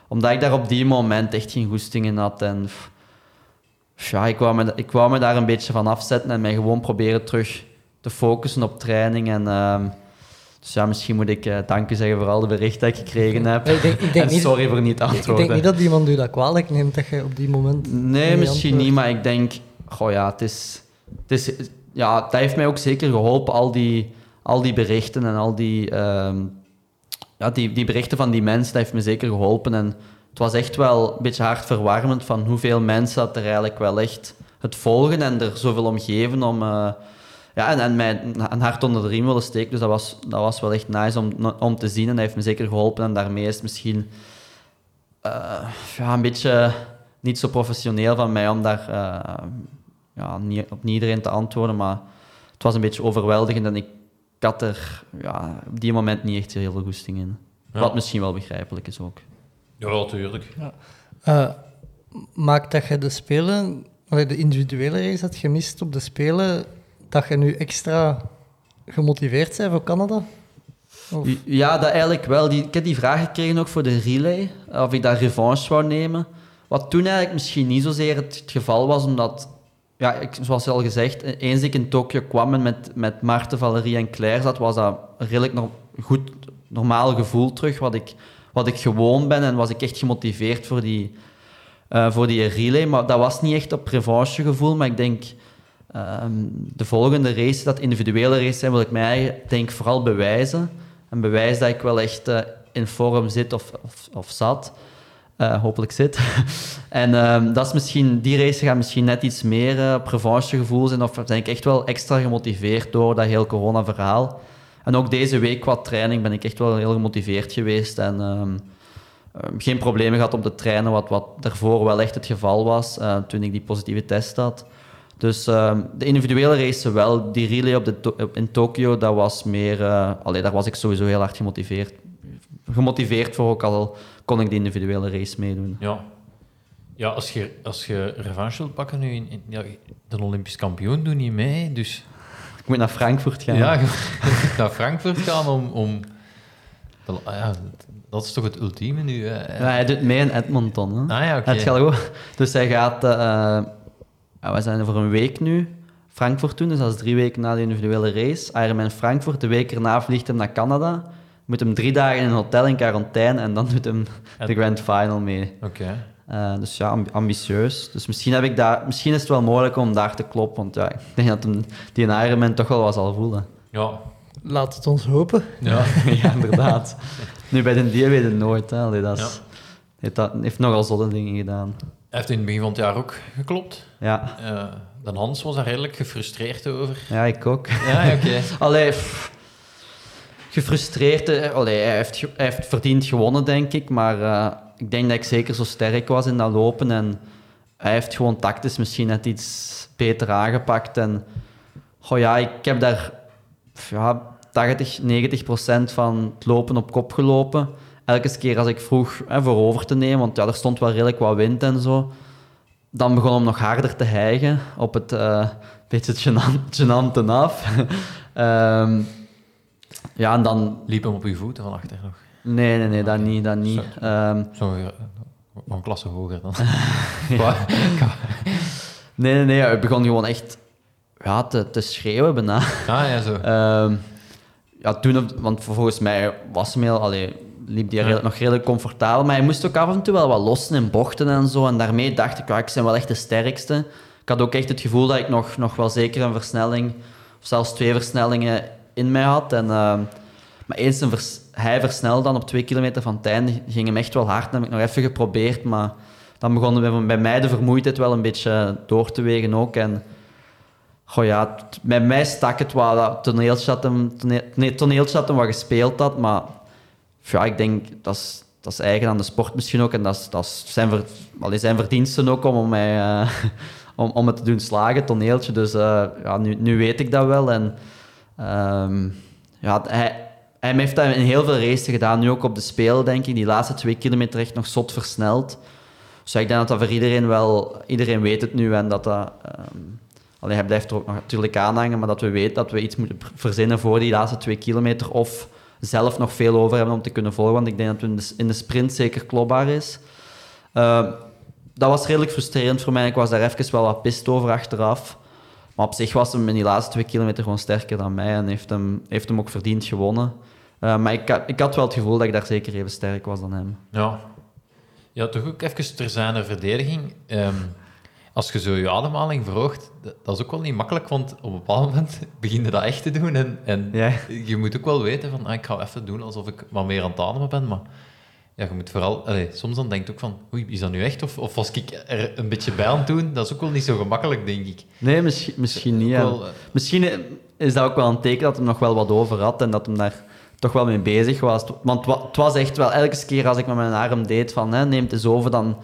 omdat ik daar op die moment echt geen goesting in had en ja, ik wou, me, ik wou me daar een beetje van afzetten en mij gewoon proberen terug te focussen op training. En ehm, Dus ja, misschien moet ik eh, dank u zeggen voor al de berichten die ik gekregen heb. Ik denk, ik denk en niet, sorry voor niet te ik antwoorden. denk niet dat iemand u dat kwalijk neemt dat je op die moment. Nee, niet misschien niet, maar ik denk, goh ja, het is, het is, ja, dat heeft mij ook zeker geholpen, al die, al die berichten en al die, ehm, ja, die, die berichten van die mensen, dat heeft me zeker geholpen. En het was echt wel een beetje hartverwarmend van hoeveel mensen dat er eigenlijk wel echt het volgen en er zoveel om geven om, eh, ja, en, en mij een hart onder de riem willen steken. Dus dat was, dat was wel echt nice om, om te zien en dat heeft me zeker geholpen. En daarmee is het misschien eh, ja, een beetje niet zo professioneel van mij om daar eh, ja, niet, op niet iedereen te antwoorden, maar het was een beetje overweldigend en ik had er ja, op die moment niet echt heel veel goesting in. Ja. Wat misschien wel begrijpelijk is ook. Ja, natuurlijk. Eh, maakt dat je de Spelen, de individuele race had gemist op de Spelen, dat je nu extra gemotiveerd bent voor Canada? Ja, dat eigenlijk wel. Die, ik heb die vraag gekregen ook voor de relay, of ik daar revanche wou nemen. Wat toen eigenlijk misschien niet zozeer het, geval was, omdat, ja, ik, zoals al gezegd, eens ik in Tokio kwam en met, met Maarten, Valerie en Claire zat, was dat een redelijk no- goed, normaal gevoel terug, wat ik, wat ik gewoon ben en was ik echt gemotiveerd voor die, eh, voor die relay. Maar dat was niet echt op revanchegevoel, maar ik denk... ehm, de volgende race, dat individuele race zijn, wil ik mij denk vooral bewijzen. En bewijs dat ik wel echt eh, in vorm zit of, of, of zat. Eh, hopelijk zit. en ehm, dat is misschien, die race gaat misschien net iets meer eh, op revanchegevoel zijn. Of ben ik echt wel extra gemotiveerd door dat heel corona-verhaal. En ook deze week qua training ben ik echt wel heel gemotiveerd geweest. En ehm, geen problemen gehad op de trainen, wat, wat daarvoor wel echt het geval was eh, toen ik die positieve test had. Dus ehm, de individuele race wel. Die relay op de To- in Tokio, dat was meer... eh allee, daar was ik sowieso heel hard gemotiveerd. Gemotiveerd voor, ook al kon ik die individuele race meedoen. Ja. Ja, als je, als je revanche wilt pakken nu, in, in- ja, de Olympisch kampioen doet niet mee, dus Ik moet naar Frankfurt gaan. ja, naar Frankfurt gaan om... om de- ah ja, dat is toch het ultieme nu, hè? Ja, hij doet mee in Edmonton. Hè? Ah ja, oké. Dus hij gaat... eh, we zijn er voor een week nu. Frankfurt doen, dus dat is drie weken na de individuele race. Ironman Frankfurt, de week erna vliegt hem naar Canada. Moet hem drie dagen in een hotel in quarantaine en dan doet hem de grand final mee. Oké. Eh, dus ja, amb- ambitieus. Dus misschien, heb ik daar, misschien is het wel mogelijk om daar te kloppen, want ja, ik denk dat hem die een Ironman toch wel wat zal voelen. Ja. Laat het ons hopen. Ja. ja, inderdaad. Nu bij de dier weet het nooit. Hè. Allee, dat is, Ja. heeft, dat, heeft nogal zotte dingen gedaan. Hij heeft in het begin van het jaar ook geklopt. Ja, Eh dan Hans was daar redelijk gefrustreerd over. ja ik ook. Ja, oké. Allee, pff, gefrustreerd. eh, Allee, hij, heeft, hij heeft verdiend gewonnen, denk ik. Maar eh, ik denk dat ik zeker zo sterk was in dat lopen. En hij heeft gewoon tactisch misschien net iets beter aangepakt. En goh, ja, ik heb daar ja, 80, 90 procent van het lopen op kop gelopen. Elke keer als ik vroeg hè, voor over te nemen, want ja, er stond wel redelijk wat wind en zo. Dan begon hem nog harder te hijgen op het eh beetje gênante af. Ehm, ja, en dan... Liep hem op uw voeten van achter nog. Nee, nee, nee, dat niet. Dat niet. Zo. Ehm, Zo, een klasse hoger dan. nee, nee, nee, hij begon gewoon echt ja, te, te schreeuwen bijna. Ah ja, zo. Ehm, ja, toen, want volgens mij was hem heel, allee, liep redelijk- nog redelijk comfortabel, maar hij moest ook af en toe wel wat lossen in bochten en zo. En daarmee dacht ik, ja, ik ben wel echt de sterkste. Ik had ook echt het gevoel dat ik nog, nog wel zeker een versnelling, of zelfs twee versnellingen in mij had. En, ehm, maar eens een hij versnelde dan op twee kilometer van het einde, ging hem echt wel hard. Dan heb ik nog even geprobeerd, maar dan begon bij, bij mij de vermoeidheid wel een beetje door te wegen ook. En Goh ja, bij mij stak het wel dat toneeltje dat hem, nee, toneeltje dat wat gespeeld had, maar ja, ik denk dat is, dat is eigen aan de sport misschien ook en dat dat zijn, ver, zijn verdiensten ook om, om, mij, eh, om, om het te doen slagen, toneeltje. Dus eh, ja, nu, nu weet ik dat wel en ehm, ja, hij, hij heeft dat in heel veel races gedaan, nu ook op de Spelen denk ik, die laatste twee kilometer echt nog zot versneld. Dus ik denk dat dat voor iedereen wel, iedereen weet het nu en dat dat... ehm, Allee, hij blijft er ook natuurlijk aan hangen, maar dat we weten dat we iets moeten verzinnen voor die laatste twee kilometer. Of zelf nog veel over hebben om te kunnen volgen. Want ik denk dat we in de, in de sprint zeker klopbaar is. Eh, dat was redelijk frustrerend voor mij. Ik was daar even wel wat pist over achteraf. Maar op zich was hem in die laatste twee kilometer gewoon sterker dan mij. En heeft hem, heeft hem ook verdiend gewonnen. Eh, maar ik, ik had wel het gevoel dat ik daar zeker even sterk was dan hem. Ja. Ja, toch ook even ter zijn verdediging. Ehm, als je zo je ademhaling verhoogt, dat, is ook wel niet makkelijk, want op een bepaald moment begin je dat echt te doen. En, en Ja. je moet ook wel weten van, ah, ik ga even doen alsof ik wat meer aan het ademen ben, maar ja, je moet vooral... allee, soms dan denk je ook van, oei, is dat nu echt? Of, of was ik er een beetje bij aan het doen? Dat is ook wel niet zo gemakkelijk, denk ik. Nee, misschien, misschien niet. Ja. eh, Misschien is dat ook wel een teken dat hij nog wel wat over had en dat hij daar toch wel mee bezig was. Want het wa- het was echt wel, elke keer als ik met mijn arm deed van hè, neemt eens over, dan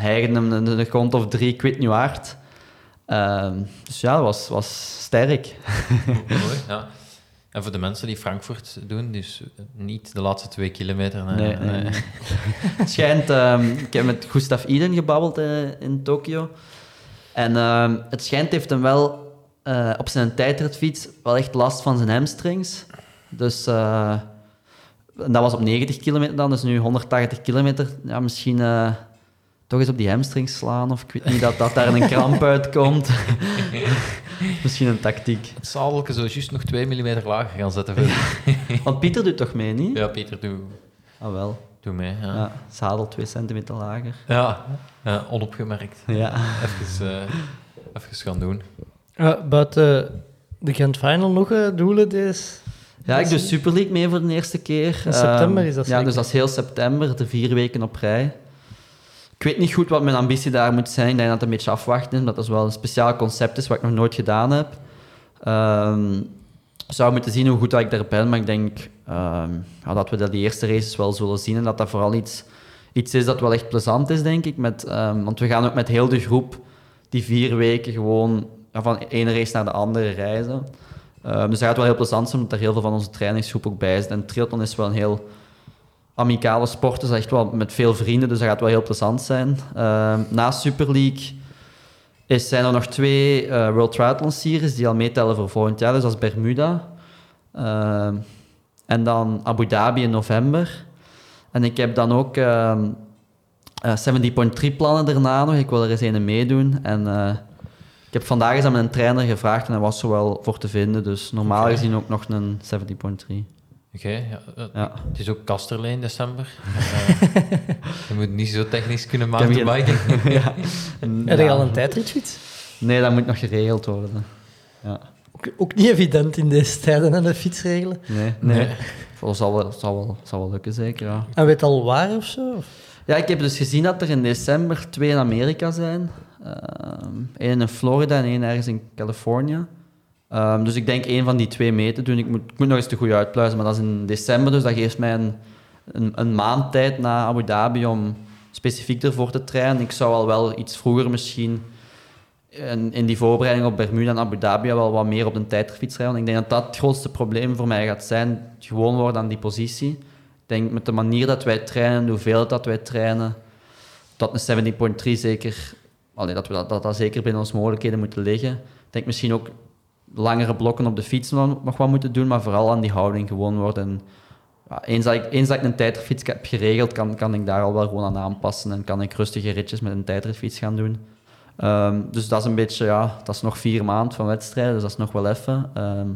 hijgde hem een, een grond of drie, ik weet niet hard. Ehm, dus ja, dat was, was sterk. Mooi, ja. En voor de mensen die Frankfurt doen, dus niet de laatste twee kilometer. nee, Nee, nee, nee. nee. Het schijnt, ehm, ik heb met Gustav Iden gebabbeld eh, in Tokio. En ehm, het schijnt heeft hem wel eh, op zijn tijdritfiets wel echt last van zijn hamstrings. Dus eh, dat was op 90 kilometer dan, dus nu 180 kilometer. Ja, misschien toch eens op die hamstrings slaan, of ik weet niet, dat, dat daar een kramp uitkomt. misschien een tactiek. Het zadelke zo juist nog 2 mm lager gaan zetten. Voor... Want Pieter doet toch mee, niet? Ja, Pieter, doe, Ah, wel. doe mee. Ja, Ja, zadel 2 centimeter lager. ja. ja, onopgemerkt. Ja. Even, eh, even gaan doen. Ja, buiten de Grand Final nog eh, doelen deze... Ja, ik doe Super League mee voor de eerste keer. In september Ehm, is dat Ja, dus dat is heel september, de vier weken op rij. Ik weet niet goed wat mijn ambitie daar moet zijn. Ik denk dat het een beetje afwachten is, dat wel een speciaal concept is wat ik nog nooit gedaan heb. Ik zou moeten zien hoe goed dat ik daar ben, maar ik denk ehm, dat we dat die eerste races wel zullen zien en dat dat vooral iets, iets is dat wel echt plezant is, denk ik. Met, ehm, want we gaan ook met heel de groep die vier weken gewoon van de ene race naar de andere reizen. Dus dat gaat wel heel plezant zijn, omdat er heel veel van onze trainingsgroep ook bij is. En triathlon is wel een heel amicale sport, dus echt wel met veel vrienden, dus dat gaat wel heel plezant zijn. Ehm, na Super League is, zijn er nog twee eh, World Triathlon Series die al meetellen voor volgend jaar, dus dat is Bermuda. Ehm, en dan Abu Dhabi in november. En ik heb dan ook ehm eh, 70.3 plannen daarna nog. Ik wil er eens een meedoen. En eh, ik heb vandaag eens aan mijn trainer gevraagd en hij was er wel voor te vinden. Dus normaal gezien ook nog een 70.3. Oké, ja, eh, Ja. het is ook Kasterlee in december. Eh, je moet niet zo technisch kunnen Ik heb mountainbiken. ja. En, Heb je ja. al een tijdritfiets? Nee, dat moet nog geregeld worden. Ja. Ook, ook niet evident in deze tijden, hè, de fietsregelen. Nee, nee. Dat zal wel, zal, wel, zal wel lukken, zeker. Ja. En weet al waar of zo? Ja, ik heb dus gezien dat er in december twee in Amerika zijn. Ehm Eén in Florida en één ergens in Californië. Ehm, dus ik denk één van die twee mee te doen. Ik moet, ik moet nog eens te goed uitpluizen, maar dat is in december, dus dat geeft mij een, een, een maand tijd na Abu Dhabi om specifiek ervoor te trainen. Ik zou al wel iets vroeger misschien in, in die voorbereiding op Bermuda en Abu Dhabi wel wat meer op de tijdfiets rijden. Ik denk dat dat het grootste probleem voor mij gaat zijn, gewoon worden aan die positie. Ik denk met de manier dat wij trainen, de hoeveelheid dat wij trainen, dat een 70.3 zeker, allee, dat we dat, dat, dat zeker binnen onze mogelijkheden moeten liggen. Ik denk misschien ook langere blokken op de fiets nog, wat moeten doen, maar vooral aan die houding gewoon worden. En, ja, eens, dat ik, eens dat ik een tijdritfiets heb geregeld, kan, kan ik daar al wel gewoon aan aanpassen en kan ik rustige ritjes met een tijdritfiets gaan doen. Ehm, dus dat is een beetje, ja, dat is nog vier maanden van wedstrijden, dus dat is nog wel even. Ehm,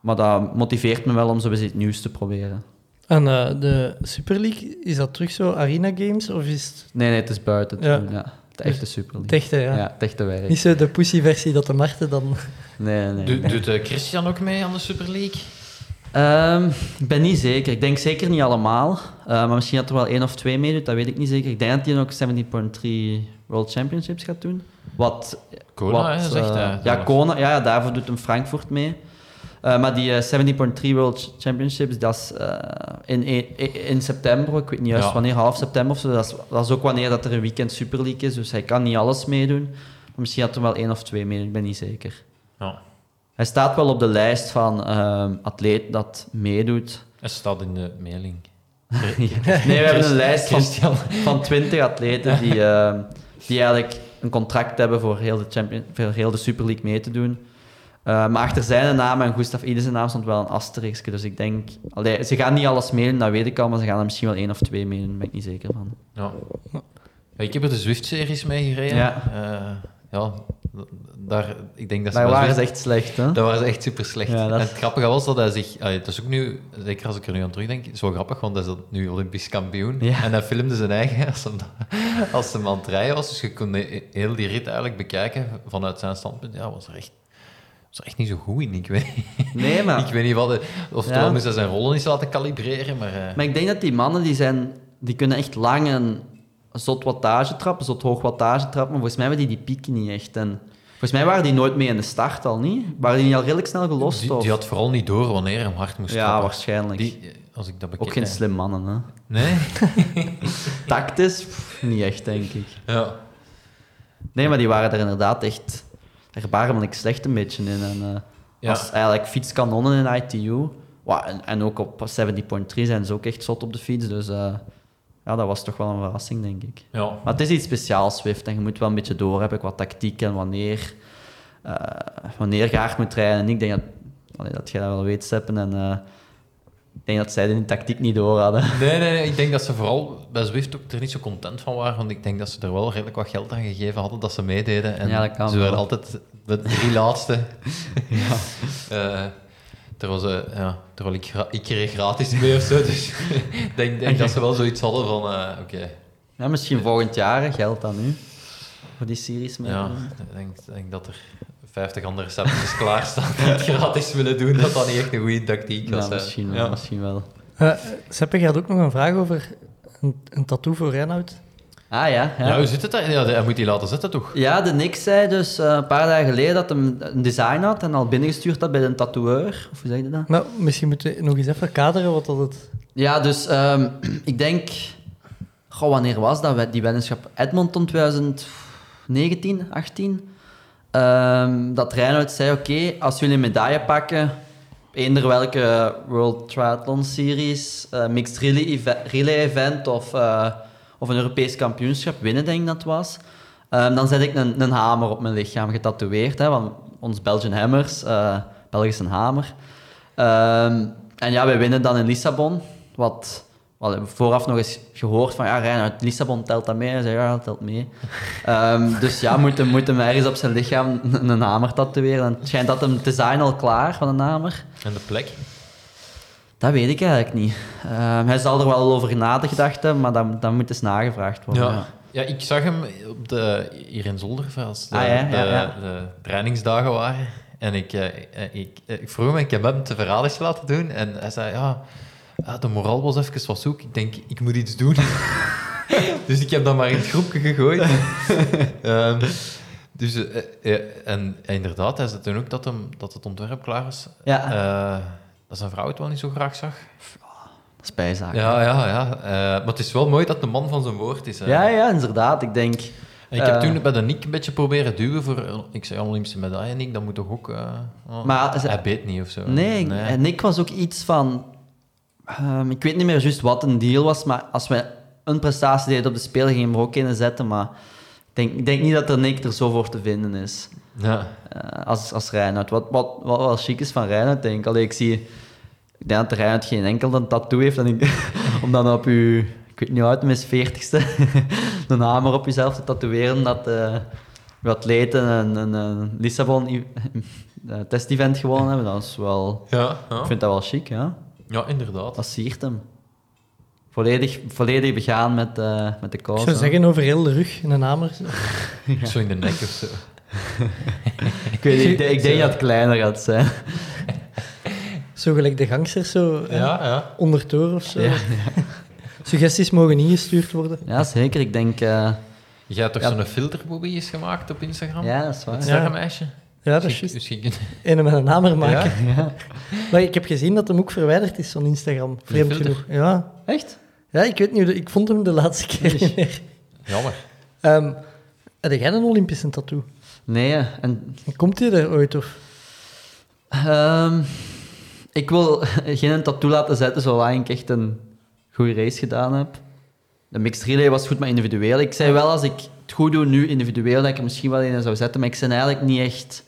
maar dat motiveert me wel om zo eens iets nieuws te proberen. En eh, de Super League, is dat terug zo Arena Games? Of is het Nee, nee, het is buiten. te Ja. ja. De echte Super League. echte, ja? Ja, het echte werk. Niet zo de pussy-versie dat de Marten dan... Nee, nee. Doet nee. doet eh, Christian ook mee aan de Super League? Ehm, ik ben niet zeker. Ik denk zeker niet allemaal. Eh, maar misschien dat er wel één of twee meedoet, dat weet ik niet zeker. Ik denk dat hij ook 70.3 World Championships gaat doen. Wat, Kona, wat, hè, zegt eh, hij. Ja, Kona, ja, ja, daarvoor doet hem Frankfurt mee. Eh, maar die eh, 70.3 World Championships, dat is eh, in, in, in september, ik weet niet juist Ja. wanneer, half september of zo. Dat is, dat is ook wanneer dat er een weekend Super League is, dus hij kan niet alles meedoen. Maar misschien had er wel één of twee meedoen, ik ben niet zeker. Ja. Hij staat wel op de lijst van ehm atleten dat meedoet. Het staat in de mailing. Nee, we hebben een lijst van, van 20 atleten die, ehm, die eigenlijk een contract hebben voor heel de, champion, voor heel de Super League mee te doen. Eh, maar achter zijn naam en Gustav Iden naam stond wel een asteriskje. Dus ik denk... Allee, ze gaan niet alles meedoen, dat weet ik al, maar ze gaan er misschien wel één of twee meedoen, daar ben ik niet zeker van. Ja. Ja, Ik heb er de Zwift-series mee gereden. Ja. Eh, ja, Daar, ik denk dat ze Daar waren ze echt slecht, hè? Dat waren ze echt super slecht. Ja, En het grappige was dat hij zich... allee, het is ook nu, zeker als ik er nu aan terugdenk, wel grappig, want hij is nu Olympisch kampioen. Ja. En hij filmde zijn eigen als hem, als hem aan het rijden was. Dus je kon heel die rit eigenlijk bekijken vanuit zijn standpunt. Ja, was er echt, er echt niet zo goed in. Ik weet, Nee, maar... ik weet niet wat... Of Ja. zijn rollen eens laten kalibreren, maar... eh, Maar ik denk dat die mannen, die, zijn, die kunnen echt lang een zot wattage trappen, zot hoog wattage trappen, maar volgens mij hebben die die pieken niet echt. En volgens mij waren die nooit mee in de start al niet. Waren die niet al redelijk snel gelost? die, of? die had vooral niet door wanneer hem hard moest ja, trappen. waarschijnlijk. Die, als ik dat bekijk... Ook geen eh, slim mannen, hè. Nee? Tactisch? Pff, niet echt, denk ik. Ja. Nee, maar die waren er inderdaad echt erbarmelijk slecht een beetje in. En, Ja. Als eigenlijk fietskanonnen in ITU. Wa- en, en ook op 70.3 zijn ze ook echt zot op de fiets. Dus eh, ja, dat was toch wel een verrassing, denk ik. Ja. Maar het is iets speciaals, Swift. En je moet wel een beetje doorhebben qua tactiek en wanneer, eh, wanneer je hard moet rijden. En ik denk dat, allee, dat jij dat wel weet, Seppen. En ik denk dat zij die tactiek niet door hadden. Nee, nee, nee, ik denk dat ze vooral bij Zwift ook er niet zo content van waren, want ik denk dat ze er wel redelijk wat geld aan gegeven hadden dat ze meededen. En Ja, dat kan ze werden altijd de drie laatste. ja. terwijl, ze, ja, terwijl ik, ik kreeg gratis mee of zo, dus ik denk, denk dat ze wel zoiets hadden van, eh, oké, Ja, misschien volgend jaar geld dan nu. Voor die series mee. ja, ik denk, ik denk dat er 50 andere receptjes klaarstaan die het gratis willen doen, dat dat niet echt een goede tactiek was. Ja, misschien wel. Ja. Misschien wel. Eh Seppe, je had ook nog een vraag over een, een tattoo voor Reinoud. Ah ja, ja. Ja, hoe zit het daar? Ja, hij moet die laten zitten, toch? Ja, de Nick zei dus eh, een paar dagen geleden dat hij een design had en al binnengestuurd had bij een tatoeëur. Of hoe zeg je dat? Nou, misschien moeten we nog eens even kaderen wat dat het... Ja, dus ehm, ik denk... Goh, wanneer was dat, die weddenschap? Edmonton 2019, 18? Ehm, dat Reinoud zei, oké, als jullie een medaille pakken, eender welke World Triathlon Series, eh, Mixed Relay, eve- relay Event of, eh, of een Europees kampioenschap winnen, denk ik dat was, ehm, dan zet ik een, een hamer op mijn lichaam getatoeëerd, hè, want ons Belgian Hammers, Belgische hamer. Ehm, en ja, wij winnen dan in Lissabon, wat... We hebben vooraf nog eens gehoord van, ja, Reinoud, Lissabon telt dat mee? Hij zei, ja, dat telt mee. Ehm, dus ja, moet hem, moet hem ergens op zijn lichaam een, hamer tatoeëren. En het schijnt dat hem design al klaar van een hamer. En de plek? Dat weet ik eigenlijk niet. Ehm, hij zal er wel over nagedacht hebben, maar dat, dat moet eens nagevraagd worden. Ja. ja. ja, ik zag hem op de, hier in Zolder, als de, Ah, ja, ja, de, trainingsdagen waren. En ik, eh, eh, ik, eh, ik vroeg hem, ik heb hem te verraad eens laten doen. En hij zei, ja, de moraal was even wat zoek. Ik denk, ik moet iets doen. dus ik heb dat maar in het groepje gegooid. Ehm, dus, eh, eh, en, en inderdaad, hij zei toen ook dat, hem, dat het ontwerp klaar. Ja. Eh, dat zijn vrouw het wel niet zo graag zag. Dat is bijzaak. Ja, ja, ja. Maar het is wel mooi dat de man van zijn woord is. hè. ja, ja, inderdaad. Ik denk... En ik heb toen bij de Nick een beetje proberen duwen voor... Ik zei Olympische medaille, Nick, dat moet toch ook... oh, Maar hij beet niet of zo. Nee, en Nick was ook iets van... ehm, ik weet niet meer juist wat een deal was, maar als we een prestatie deden op de Spelen, gingen we hem er ook in zetten, maar ik denk, ik denk niet dat er Nick er zo voor te vinden is. Ja. eh, als, als. Wat, wat, wat wel chic is van Reinoud, denk ik. Allee, ik zie... Ik denk dat Reinoud geen enkel een tattoo heeft en ik, om dan op uw... Ik weet niet hem is, veertigste, een hamer op jezelf te tatoeëren, dat eh uw atleten een, een, een Lissabon eh, test-event gewonnen hebben. Dat is wel... Ja, ja. Ik vind dat wel chic, ja. Ja, inderdaad. Dat siert hem. Volledig, volledig begaan met, eh, met de Ik kous. zou zeggen over heel de rug in een hamer. Zo in de nek of zo. Ik, weet, niet, ik, denk- ik denk dat het kleiner gaat zijn. Zo gelijk de gangsters, zo Ja, ja. ondertoor of zo. Ja, Suggesties mogen ingestuurd worden. ja zeker. Ik denk... eh, Jij hebt toch Ja. zo'n filterbobby eens gemaakt op Instagram? ja, dat is waar. Het Ja. Ja, dat is juist. Je kunt... Ene met een hamer maken. Ja? Maar ik heb gezien dat hem ook verwijderd is van Instagram. Vreemd genoeg. Ja. Echt? ja, ik weet niet. Ik vond hem de laatste keer niet meer. Jammer. Ehm heb jij een Olympische tattoo? Nee, en Komt hij er ooit? Of? Ehm, ik wil geen tattoo laten zetten zolang ik echt een goede race gedaan heb. De mixed relay was goed, maar individueel. Ik zei wel, als ik het goed doe nu individueel, dat ik er misschien wel een zou zetten, maar ik ben eigenlijk niet echt,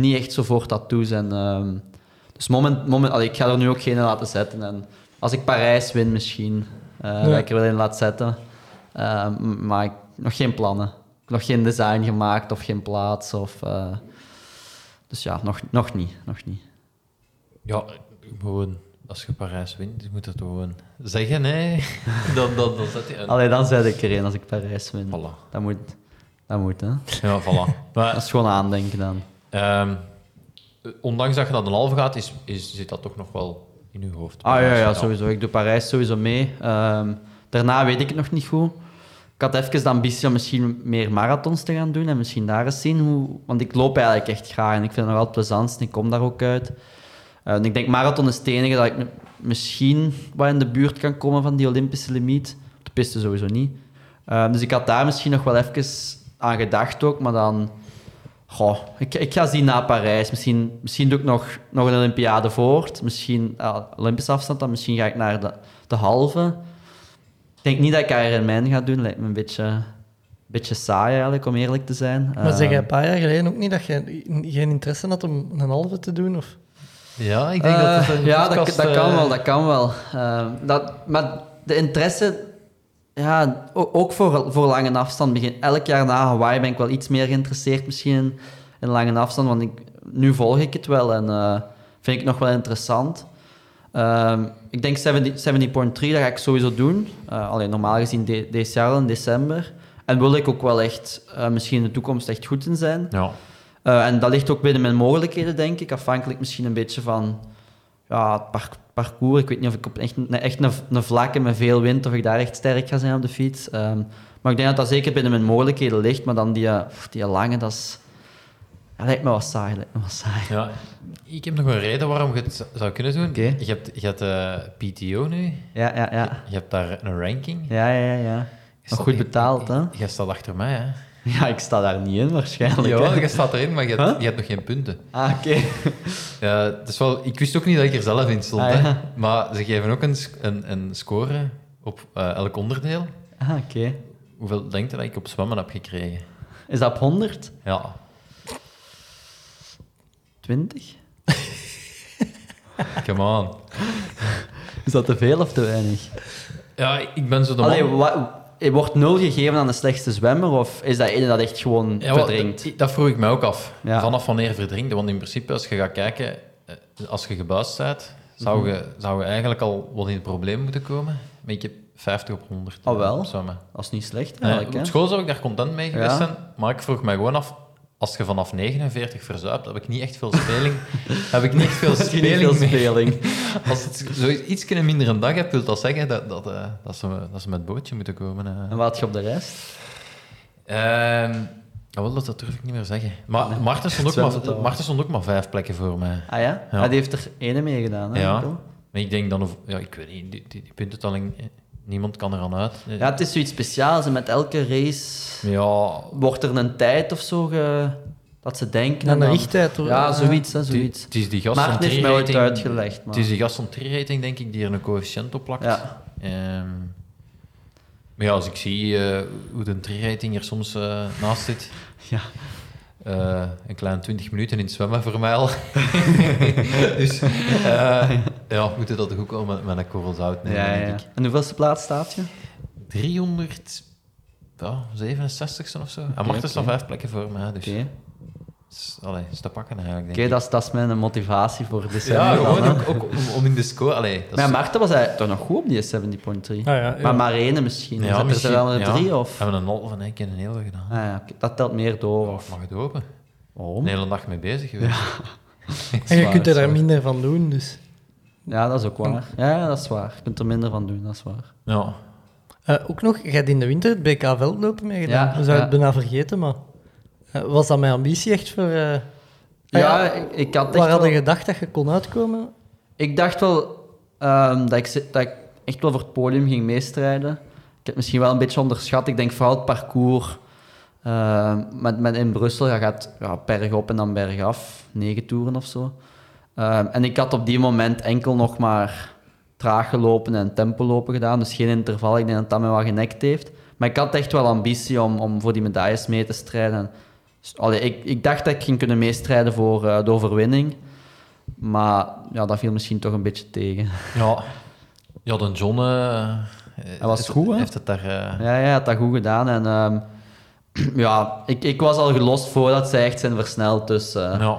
niet echt zo voor tattoos. En, ehm, dus moment, moment, allee, ik ga er nu ook geen laten zetten. En als ik Parijs win, misschien, eh, dat ik er wel een laat zetten. Ehm, maar ik, nog geen plannen. nog geen design gemaakt of geen plaats. Of, eh, dus ja, nog, nog niet. Nog niet. Ja, gewoon, als je Parijs wint, je moet het gewoon zeggen, nee. dan, dan, dan zet je een... Allee, dan zet ik erin als ik Parijs win. Voilà. Dat moet, dat moet, hè. Ja, voilà. Maar, Dat is gewoon aandenken dan. Ehm, ondanks dat je naar de halve gaat, is, is, zit dat toch nog wel in je hoofd. Ah ja, ja, sowieso. Ik doe Parijs sowieso mee. Ehm, daarna weet ik het nog niet goed. Ik had even de ambitie om misschien meer marathons te gaan doen en misschien daar eens zien hoe... Want ik loop eigenlijk echt graag en ik vind het nog altijd plezant en ik kom daar ook uit. En ik denk marathon is het enige dat ik misschien wat in de buurt kan komen van die Olympische limiet. Op de piste sowieso niet. Eh, dus ik had daar misschien nog wel even aan gedacht ook, maar dan... Goh, ik, ik ga zien naar Parijs. Misschien, misschien doe ik nog, nog een Olympiade voort. Misschien uh, Olympische afstand, dan misschien ga ik naar de, de halve. Ik denk niet dat ik Ironman ga doen. Lijkt me een beetje, een beetje saai eigenlijk, om eerlijk te zijn. Maar zeg Eh, jij een paar jaar geleden ook niet dat je geen interesse had om een halve te doen? Of? Ja, ik denk dat het Eh, een ja, dat, podcast, dat kan eh, wel, dat kan wel. Eh, dat, maar de interesse, ja, ook voor, voor lange afstand. Begin, elk jaar na Hawaii ben ik wel iets meer geïnteresseerd misschien in, in lange afstand, want ik, nu volg ik het wel en eh, vind ik nog wel interessant. Ehm, ik denk 70 70.3, dat ga ik sowieso doen. Eh, alleen normaal gezien de, deze jaar in december. En wil ik ook wel echt eh, misschien in de toekomst echt goed in zijn. Ja. En dat ligt ook binnen mijn mogelijkheden, denk ik. Afhankelijk misschien een beetje van ja, het par- parcours. Ik weet niet of ik op echt, een- echt een, een vlakke met veel wind, of ik daar echt sterk ga zijn op de fiets. Ehm, maar ik denk dat dat zeker binnen mijn mogelijkheden ligt. Maar dan die, eh, die lange, dat is... Dat lijkt me wel saai. Lijkt me wel saai. Ja, ik heb nog een reden waarom je het zou kunnen doen. Oké. Je hebt, je hebt eh, PTO nu, Ja, ja, ja. je hebt daar een ranking. Ja, ja, ja. Nog goed betaald, hè? Jij staat achter mij, hè? Ja, ik sta daar niet in, waarschijnlijk. Ja, je staat erin, maar je hebt, Huh? je hebt nog geen punten. Ah, oké. Ja, is wel, ik wist ook niet dat ik er zelf in stond, Ah, hè. maar ze geven ook een, een, een score op eh, elk onderdeel. Ah, oké. Hoeveel denkt je dat ik op zwemmen heb gekregen? Is dat op 100? Ja, 20? come on. Is dat te veel of te weinig? Ja, ik ben zo de man... Allee, wordt nul gegeven aan de slechtste zwemmer? Of is dat ene dat echt gewoon Ja, verdrinkt? dat, dat vroeg ik mij ook af. Ja. Vanaf wanneer verdrinkt? Want in principe, als je gaat kijken, eh, als je gebuist bent, zou, Mhm. je, zou je eigenlijk al wat in het probleem moeten komen. Ik heb 50 op 100. Oh, wel? op zwemmen. Dat is niet slecht Eh, eigenlijk, op school zou ik daar content mee geweest Ja. zijn. Maar ik vroeg mij gewoon af, als je vanaf 49 verzuipt, heb ik niet echt veel speling. heb ik niet echt veel speling veel speling. Als het zo iets minder een dag hebt, wil dat zeggen dat, dat, eh, dat, ze, dat ze met bootje moeten komen. eh. En wat je op de rest? Ja, wel, dat, dat durf ik niet meer zeggen. Maar Marten, stond ook maar? Marten stond ook maar vijf plekken voor mij. Ah ja? Ja. Ah, die heeft er ene mee gedaan, hè? Ja. Maar ik denk dan, of, ja, ik weet niet, die, die, die puntentelling, niemand kan eraan uit. Ja, het is zoiets speciaals. En met elke race ja, wordt er een tijd of zo ge... dat ze denken. Een dan- richttijd, hoor. Ja, zoiets, hè, zoiets. het is die gast Maarten heeft mij ooit Tri-rating- uitgelegd, maar... Het is die gast denk ik, die er een coëfficiënt op plakt. Ja. Ehm, maar ja, als ik zie eh, hoe de Tri-rating er soms eh, naast zit... Ja. Eh, een klein 20 minuten in het zwemmen voor mij al. dus eh, ja, we moeten dat toch ook wel met, met een korrel zout nemen, Ja, ja, denk ja. ik. En hoeveelste plaats staat je? 367ste of zo. En Marten staat oké. vijf plekken voor mij, dus... Allee, is te pakken eigenlijk, denk Oké, ik. dat, is, dat is mijn motivatie voor december. Ja, gewoon ook, ook om, om in de score... Allee, is Maar Marten was eigenlijk toch nog goed op die 70.3. Ah, ja, ja. Maar maar ene misschien. Ja, misschien, er wel een ja. drie We of... hebben een halve en een keer een hele gedaan. Ah, ja, oké. Dat telt meer door. Of mag het open? Waarom? Een hele dag mee bezig geweest. En je kunt er daar minder van doen, dus... Ja, dat is ook waar. Ja, dat is waar. Je kunt er minder van doen, dat is waar. Ja. Eh, ook nog, je hebt in de winter het BK veldlopen meegedaan. Ja, We zouden ja. het bijna vergeten, maar... eh, was dat mijn ambitie echt voor... ah Ja, ik, ik had echt Waar wel- je gedacht dat je kon uitkomen? Ik dacht wel ehm, dat, ik, dat ik echt wel voor het podium ging meestrijden. Ik heb het misschien wel een beetje onderschat. Ik denk vooral het parcours. ehm, met, met in Brussel ja, gaat ja, berg op en dan berg af. Negen toeren of zo. Ehm, en ik had op die moment enkel nog maar traag gelopen en tempo lopen gedaan. Dus geen interval. Ik denk dat dat mij wel genekt heeft. Maar ik had echt wel ambitie om, om voor die medailles mee te strijden. Dus, allee, ik, ik dacht dat ik ging kunnen meestrijden voor eh, de overwinning. Maar ja, dat viel misschien toch een beetje tegen. Ja. Ja, de John... eh, was heeft- goed, hè? Heeft het daar... eh, Ja, ja, hij had dat goed gedaan. En ehm, ja, ik, ik was al gelost voordat zij echt zijn versneld. Dus Ja.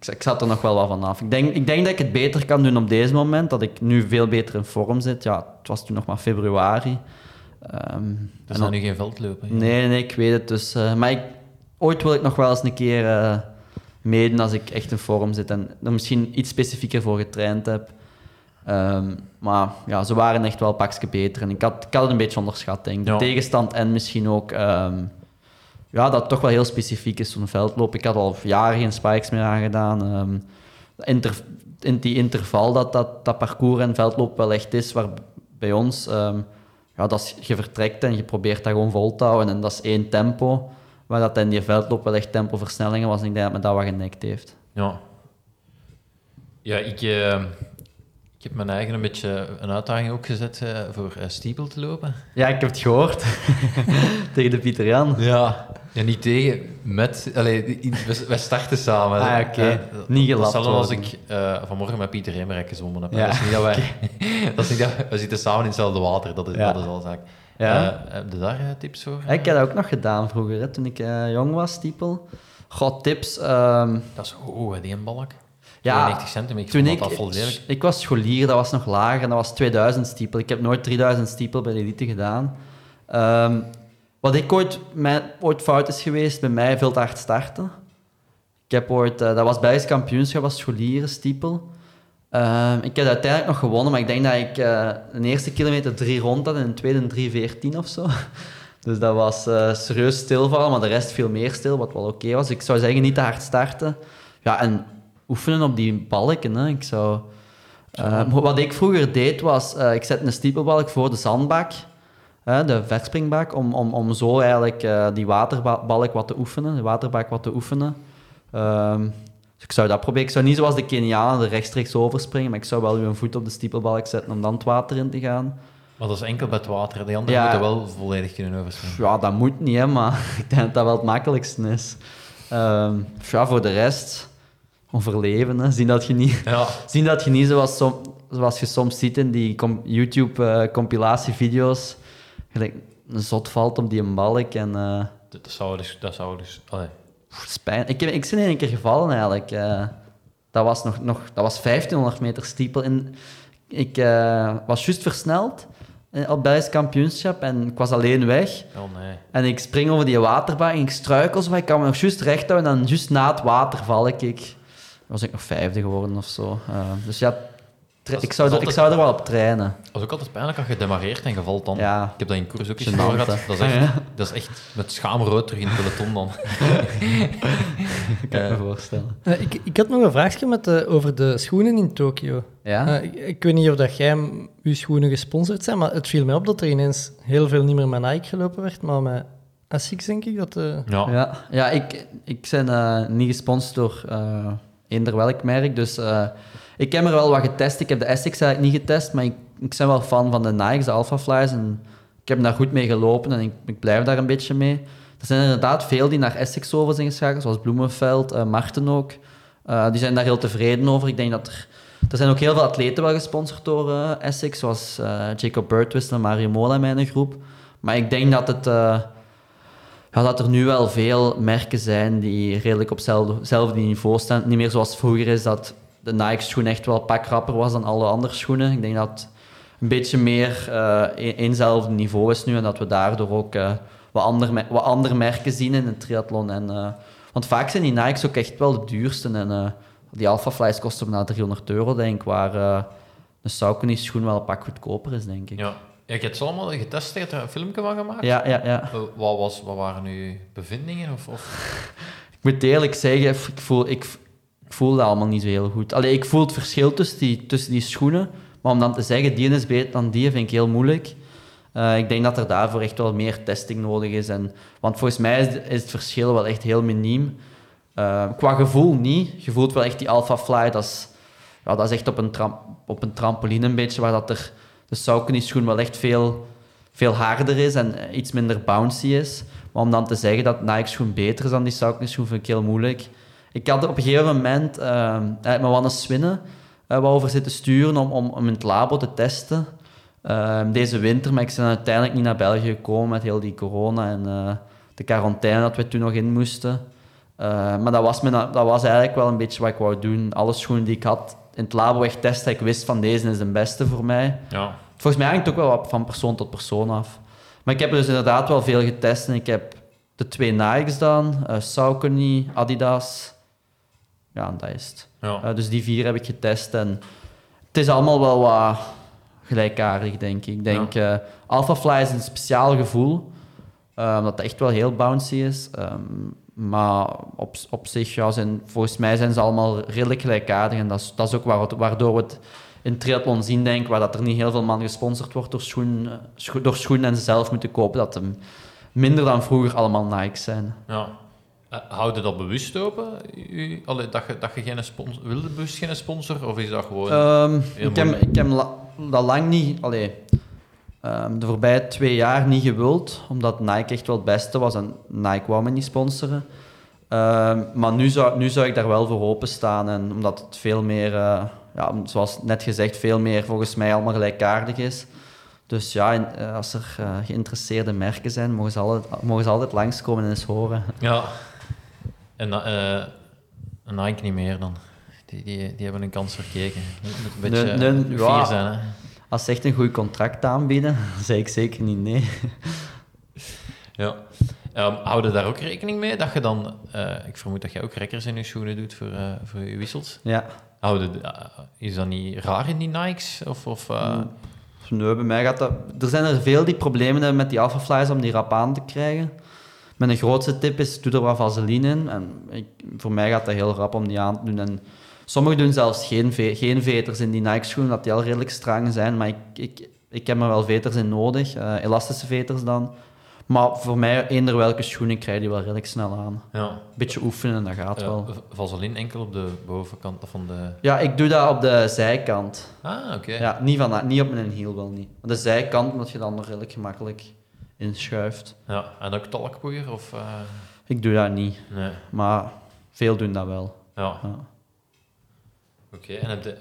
ik, ik zat er nog wel wat van af. Ik denk, ik denk dat ik het beter kan doen op deze moment. Dat ik nu veel beter in vorm zit. Ja, het was toen nog maar februari. Ehm, Er zijn dan- nu geen veldlopen. Nee, nee, ik weet het. Dus, maar ik, ooit wil ik nog wel eens een keer meedoen als ik echt in vorm zit en er misschien iets specifieker voor getraind heb. Ehm, maar ja, ze waren echt wel pakje beter. En ik had, ik had het een beetje onderschat, denk ik. De Ja. tegenstand en misschien ook... ehm, ja, dat het toch wel heel specifiek is, zo'n veldloop. Ik had al jaren geen spikes meer aangedaan. Inter, in die interval dat, dat dat parcours en veldloop wel echt is, waar bij ons... ja, dat is, je vertrekt en je probeert dat gewoon vol te houden. En dat is één tempo. Waar dat in die veldloop wel echt tempoversnellingen was. En ik denk dat me dat wat genekt heeft. Ja. Ja, ik, eh, ik heb mijn eigen een beetje een uitdaging ook gezet eh, voor eh, stiepel te lopen. Ja, ik heb het gehoord. Tegen de Pieter Jan. Ja. Ja, niet tegen, met... Allee, we, starten samen. Ah, oké. Eh, Niet gelapt Dat als ik vanmorgen met Pieter Hemerijk gezwommen heb. Ja, Dat is niet dat wij... dat is niet dat we zitten samen in hetzelfde water. Dat is, Ja. dat is al zaak. Ja. Eh, heb je daar eh, tips voor? Ik heb dat ook nog gedaan vroeger, hè, toen ik eh, jong was, stiepel. God, tips. ehm, Dat is hoog, hè, die een balk. Ja, 92 centimeter. Ik toen ik, volledig... ik was scholier, dat was nog lager en dat was 2000 stiepel. Ik heb nooit 3000 stiepel bij de elite gedaan. Ehm, wat ik ooit, mijn, ooit fout is geweest, bij mij veel te hard starten. Ik heb ooit, eh, dat was Belgisch kampioenschap, was scholieren stiepel. Ehm, ik heb uiteindelijk nog gewonnen, maar ik denk dat ik eh de eerste kilometer drie rond had en de tweede drie veertien of zo. Dus dat was eh, serieus stilvallen, maar de rest viel meer stil, wat wel oké was. Ik zou zeggen, niet te hard starten. Ja, en oefenen op die balken. Hè. Ik zou... Eh, wat ik vroeger deed, was... ik zet een stiepelbalk voor de zandbak, de verspringbak, om, om, om zo eigenlijk die waterbalk wat te oefenen, de waterbak wat te oefenen. Dus ik zou dat proberen. Ik zou niet zoals de Kenianen er rechtstreeks overspringen, maar ik zou wel uw voet op de stiepelbalk zetten om dan het water in te gaan. Maar dat is enkel bij het water. Die anderen Ja. moeten wel volledig kunnen overspringen. Ja, dat moet niet, hè, maar ik denk dat dat wel het makkelijkste is. Ehm, ja, voor de rest, overleven. Hè. Zien, dat je niet, Ja. zien dat je niet zoals, som- zoals je soms ziet in die com- YouTube-compilatievideo's, gelijk een zot valt op die balk en... eh, Dat dat zou dus... Dat zou dus allee. Spijn. Ik, heb, ik ben in één keer gevallen eigenlijk. eh. dat, was nog, nog, dat was 1500 meter stiepel. En ik eh, was juist versneld eh, op Belgisch kampioenschap en ik was alleen weg. Oh nee. En ik spring over die waterbaan en ik struikel zo, ik kan me nog juist recht houden en dan juist na het water val ik. ik was ik nog vijfde geworden of zo. Dus ja, tra- ik, zou dat er, ik zou er wel op trainen. Dat is ook altijd pijnlijk als je demareert en je valt dan. Ja. Ik heb dat in koers ook eens gehad. Dat is, echt, dat is echt met schaamrood terug in het peloton dan. kan me Eh, voorstellen. Eh, ik, ik had nog een vraagje met de, over de schoenen in Tokio. Ja? Eh, ik, ik weet niet of dat jij uw schoenen gesponsord zijn, maar het viel mij op dat er ineens heel veel niet meer met Nike gelopen werd, maar met Asics denk ik. Dat, eh, ja. Ja, ja ik, ik ben eh, niet gesponsord door eh eender welk merk, dus eh, ik heb er wel wat getest. Ik heb de Essex eigenlijk niet getest, maar ik, ik ben wel fan van de Nikes, de Alpha Flies, en ik heb daar goed mee gelopen en ik, ik blijf daar een beetje mee. Er zijn inderdaad veel die naar Essex over zijn geschakeld, zoals Bloemenveld, eh Marten ook. Eh, die zijn daar heel tevreden over. Ik denk dat er... Er zijn ook heel veel atleten wel gesponsord door eh, Essex, zoals Jacob Burtwist en Mario Mola in mijn groep. Maar ik denk dat het... ja, dat er nu wel veel merken zijn die redelijk op hetzelfde niveau staan. Niet meer zoals vroeger is dat de Nike-schoen echt wel pakrapper was dan alle andere schoenen. Ik denk dat het een beetje meer eh een- eenzelfde niveau is nu en dat we daardoor ook eh, wat, andere, wat andere merken zien in het triathlon. En, eh, want vaak zijn die Nikes ook echt wel de duurste. En eh, die Alpha Flies kosten bijna 300 euro, denk ik, waar eh een Saucony schoen wel een pak goedkoper is, denk ik. Ja. ja, ik heb het allemaal getest, je hebt er een filmpje van gemaakt. ja, ja. ja. Eh, Wat, was, wat waren uw bevindingen? Of, of... Ik moet eerlijk zeggen, ik voel, ik, ik voel dat allemaal niet zo heel goed. Allee, ik voel het verschil tussen die, tussen die schoenen, maar om dan te zeggen, die is beter dan die, vind ik heel moeilijk. Eh, ik denk dat er daarvoor echt wel meer testing nodig is. En, want volgens mij is, het verschil wel echt heel miniem. Eh, qua gevoel niet. Je voelt wel echt die Alpha Fly, dat is, ja, dat is echt op een, op een trampoline een beetje, waar dat er, de Saucony schoen wel echt veel, veel harder is en eh, iets minder bouncy is. Maar om dan te zeggen dat Nike schoen beter is dan die Saucony schoen, vind ik heel moeilijk. Ik had op een gegeven moment uh, eigenlijk met Wannes Swinnen uh, wat over zitten sturen om, om, om in het labo te testen. Uh, deze winter, maar ik ben uiteindelijk niet naar België gekomen met heel die corona. En uh, de quarantaine dat we toen nog in moesten. Eh, maar dat was, me, dat was eigenlijk wel een beetje wat ik wou doen. Alle schoenen die ik had in het labo echt testen. Ik wist van deze is de beste voor mij. Ja. Volgens mij hangt het ook wel van persoon tot persoon af. Maar ik heb er dus inderdaad wel veel getest. En ik heb de twee Nikes dan, Saucony, Adidas. Ja, dat is het. Ja. Uh, dus die vier heb ik getest. En het is allemaal wel wat gelijkaardig, denk ik. Ik denk, ja. uh, Alphafly is een speciaal gevoel. omdat het echt wel heel bouncy is. Um, maar op, op zich, ja, zijn, volgens mij zijn ze allemaal redelijk gelijkaardig. En dat is, dat is ook waar, waardoor we het in triathlon zien, denk ik, waar dat er niet heel veel man gesponsord wordt door schoenen, scho door schoenen en ze zelf moeten kopen, dat hem minder dan vroeger allemaal Nikes zijn. Ja. Uh, houd je dat bewust open? U, allee, dat, je, dat je geen sponsor... Wilde bewust geen sponsor? Of is dat gewoon... Um, ik, heb, ik heb la, dat lang niet... Allee, um, de voorbije twee jaar niet gewild, omdat Nike echt wel het beste was en Nike wou me niet sponsoren. Um, maar nu zou, nu zou ik daar wel voor openstaan, en omdat het veel meer... Uh, ja, zoals net gezegd, veel meer volgens mij allemaal gelijkaardig is. Dus ja, als er uh, geïnteresseerde merken zijn, mogen ze altijd, mogen ze altijd langskomen en eens horen. Ja, en uh, Nike niet meer dan. Die, die, die hebben een kans verkeken. Het moet een beetje nee, nee, fier ja, zijn. Hè? Als ze echt een goed contract aanbieden, dan zeg ik zeker niet nee. Ja. Um, hou je daar ook rekening mee dat je dan, uh, ik vermoed dat jij ook rekkers in je schoenen doet voor, uh, voor je wissels? Ja. Houden, uh, is dat niet raar in die Nikes? Of, of, mm. Nee, bij mij gaat dat... Er zijn er veel die problemen hebben met die alphaflies om die rap aan te krijgen. Mijn grootste tip is, doe er wat vaseline in. En ik, voor mij gaat dat heel rap om die aan te doen. En sommigen doen zelfs geen, ve geen veters in die Nike-schoenen, dat die al redelijk strak zijn. Maar ik, ik, ik heb er wel veters in nodig, uh, elastische veters dan. Maar voor mij, eender welke schoenen krijg je die wel redelijk snel aan. Ja. Beetje oefenen en dat gaat wel. Vaseline enkel op de bovenkant van de... Ja, ik doe dat op de zijkant. Ah, oké. Okay. Ja, niet, van, niet op mijn hiel wel niet. Maar de zijkant, omdat je dan redelijk gemakkelijk inschuift. Ja, en ook talkpoeier? Of, uh... Ik doe dat niet. Nee. Maar veel doen dat wel. Ja. ja. Oké, okay, en heb de,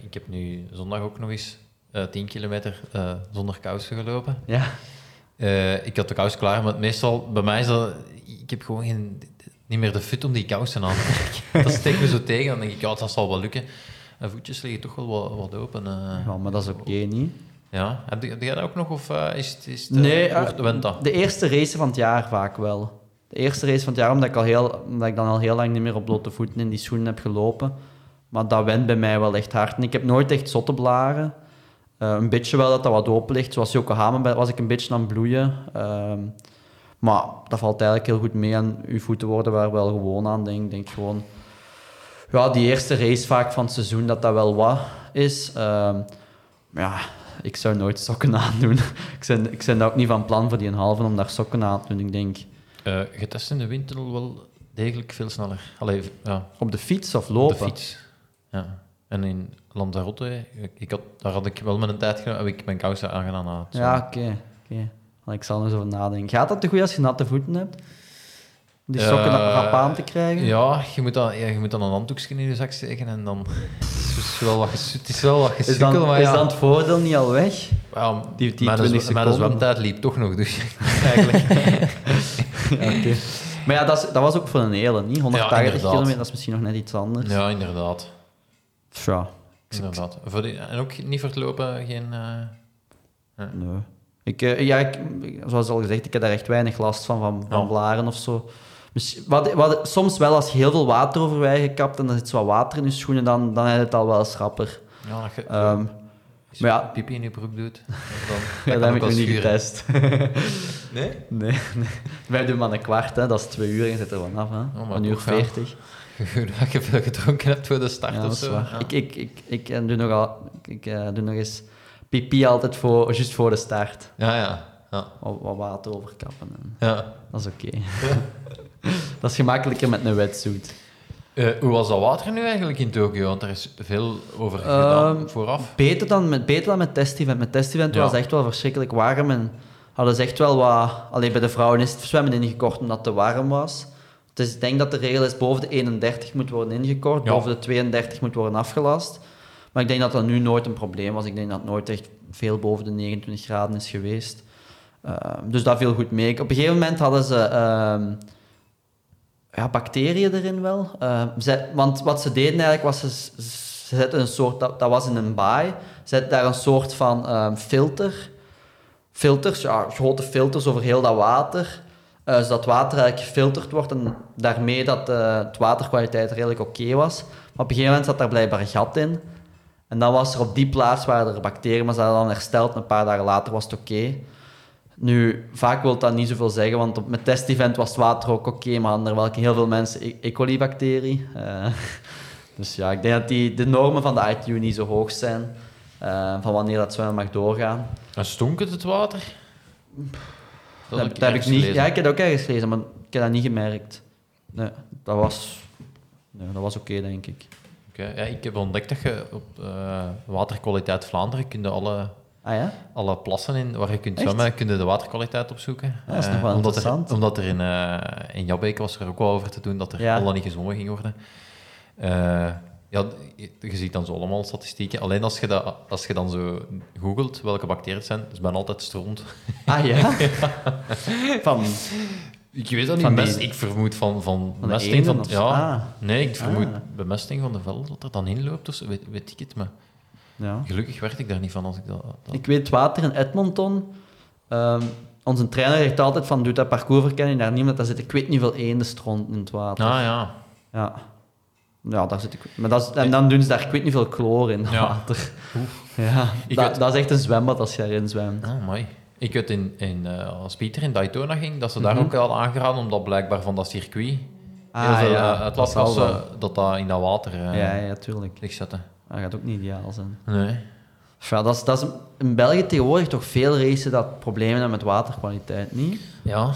ik heb nu zondag ook nog eens uh, 10 kilometer uh, zonder kousen gelopen. Ja. Ik had de kous klaar, maar meestal bij mij is dat... Ik heb gewoon geen, niet meer de fut om die kousen aan te trekken. dat steekt me zo tegen. Dan denk ik, ja, dat zal wel lukken. En voetjes liggen toch wel wat, wat open. Ja, maar dat is oké, okay, niet? Ja. Heb je, heb dat ook nog? Of uh, is het... Is het nee, wordt, dat? de eerste race van het jaar vaak wel. De eerste race van het jaar, omdat ik, al heel, omdat ik dan al heel lang niet meer op blote voeten in die schoenen heb gelopen. Maar dat went bij mij wel echt hard. En ik heb nooit echt zotte blaren. Uh, een beetje wel dat dat wat open ligt. Zoals Yokohama was ik een beetje aan het bloeien. Uh, maar dat valt eigenlijk heel goed mee. En uw voeten worden daar wel gewoon aan, denk ik. denk gewoon... Ja, die eerste race vaak van het seizoen, dat dat wel wat is. Uh, ja, ik zou nooit sokken aandoen. ik, ben, ik ben ook niet van plan voor die een halve om daar sokken aan te doen. Ik denk... Uh, je test in de windtunnel wel degelijk veel sneller. Allee, ja. Op de fiets of lopen? Op de fiets, ja. En in Lanzarote, ik had, daar had ik wel met een tijd heb ik mijn kousen aangedaan. Had, ja, oké. Okay, okay. Ik zal er eens over nadenken. Gaat dat te goed als je natte voeten hebt? Die sokken uh, rap aan te krijgen? Ja, je moet dan, ja, je moet dan een handdoekje in je zak steken en dan... Het is wel wat, het is wel wat is dan, maar is dan het voordeel niet al weg? Ja, die, die mijn, 20 mijn zwemtijd liep toch nog, dus eigenlijk... ja, okay. Maar ja, dat, is, dat was ook voor een hele, niet? 180 ja, kilometer, dat is misschien nog net iets anders. Ja, inderdaad. Ja. Inderdaad. Voor die, en ook niet voor het lopen, geen... Uh... Nee. Ik, uh, ja, ik, zoals al gezegd, ik heb daar echt weinig last van, van, van blaren of zo. Dus wat, wat, soms wel, als je heel veel water over je gekapt en er zit zo wat water in je schoenen, dan, dan heb je het al wel schrapper. Ja, dat je Ehm, als maar je ja. pipi in je broek doet, ja, dan, dat heb ik nog niet getest. Nee? nee, nee. Wij doen maar een kwart, hè. dat is twee uur en je zit er vanaf. Hè. maar een uur veertig. Dat je veel gedronken hebt voor de start Ja, of dat is zo. waar. Ja. Ik, ik, ik, ik, eh, doe nogal, ik eh, doe nog eens pipi altijd voor, juist voor de start. ja, ja. ja. Wat, wat water overkappen. En ja. dat is oké. dat is gemakkelijker met een wetsuit. Eh, hoe was dat water nu eigenlijk in Tokio? Want er is veel over gedaan Ehm, vooraf. Beter dan met, beter dan met test-event. Met test-event Ja. was het echt wel verschrikkelijk warm. En hadden ze echt wel wat... Alleen bij de vrouwen is het zwemmen ingekort omdat het te warm was. Dus ik denk dat de regel is boven de 31 moet worden ingekort. Ja. Boven de 32 moet worden afgelast. Maar ik denk dat dat nu nooit een probleem was. Ik denk dat het nooit echt veel boven de 29 graden is geweest. Ehm, dus dat viel goed mee. Op een gegeven moment hadden ze ehm, ja, bacteriën erin wel. Ehm, ze- want wat ze deden eigenlijk was, ze, ze zetten een soort, dat, was in een baai, ze zetten daar een soort van ehm, filter, filters, ja, grote filters over heel dat water, eh, zodat het water eigenlijk gefilterd wordt en daarmee dat eh, de waterkwaliteit redelijk oké was. Maar op een gegeven moment zat daar blijkbaar een gat in. En dan was er op die plaats waar er bacteriën, maar ze hadden dan hersteld en een paar dagen later was het oké. Nu, vaak wil dat niet zoveel zeggen, want op mijn test-event was het water ook oké, maar er wel heel veel mensen E. e. coli-bacterie. Eh, dus ja, ik denk dat die, de normen van de ITU niet zo hoog zijn, eh, van wanneer dat zwemmen mag doorgaan. En stonk het het water? Dat, heb dat ik heb ik ergens niet, gelezen. ja, ik heb dat ook ergens gelezen, maar ik heb dat niet gemerkt. Nee, dat was, nee, dat was oké, denk ik. Oké, ja, ik heb ontdekt dat je op eh, Waterkwaliteit Vlaanderen kun je alle, Ah ja? alle plassen in waar je kunt Echt? zwemmen, kun je de waterkwaliteit opzoeken. Ja, dat is Eh, nog wel omdat er, interessant. omdat er in, eh in Jabbeke was er ook wel over te doen dat er Ja. al dan niet gezwommen ging worden. Eh, ja, je, ziet dan zo allemaal statistieken. Alleen als je, dat, als je dan zo googelt welke bacteriën het zijn, is ben altijd stront. Ah ja? Van, Ik weet dat niet. Van die- Mest, ik vermoed van, van, Van van... Ja? Ah. nee, ik vermoed Ah. bemesting van de veld dat er dan in loopt. of zo, weet, weet ik het, maar ja. gelukkig werd ik daar niet van als ik dat... dat- Ik weet water in Edmonton. ehm, onze trainer zegt altijd van, doe dat parcoursverkenning daar niet, want daar zit ik weet niet veel eenden stront in het water. Ah ja. Ja. Ja, daar zit ik... Maar dat is, en dan doen ze daar, ik weet niet veel chloor in het Ja. water. Ja, Ik dat, dat is echt een zwembad als je erin zwemt. Oh, mooi. Ik weet in, in, eh, als Pieter in Daytona ging, dat ze daar Mhm. ook al aangeraden, omdat blijkbaar van dat circuit Ah, veel ja, eh, het dat zal was, dat dat in dat water eh Ja, ja, tuurlijk. ligt zetten. Dat gaat ook niet ideaal zijn. Nee. Ja, dat is, dat is in België tegenwoordig toch veel racen dat problemen hebben met waterkwaliteit, niet? Ja.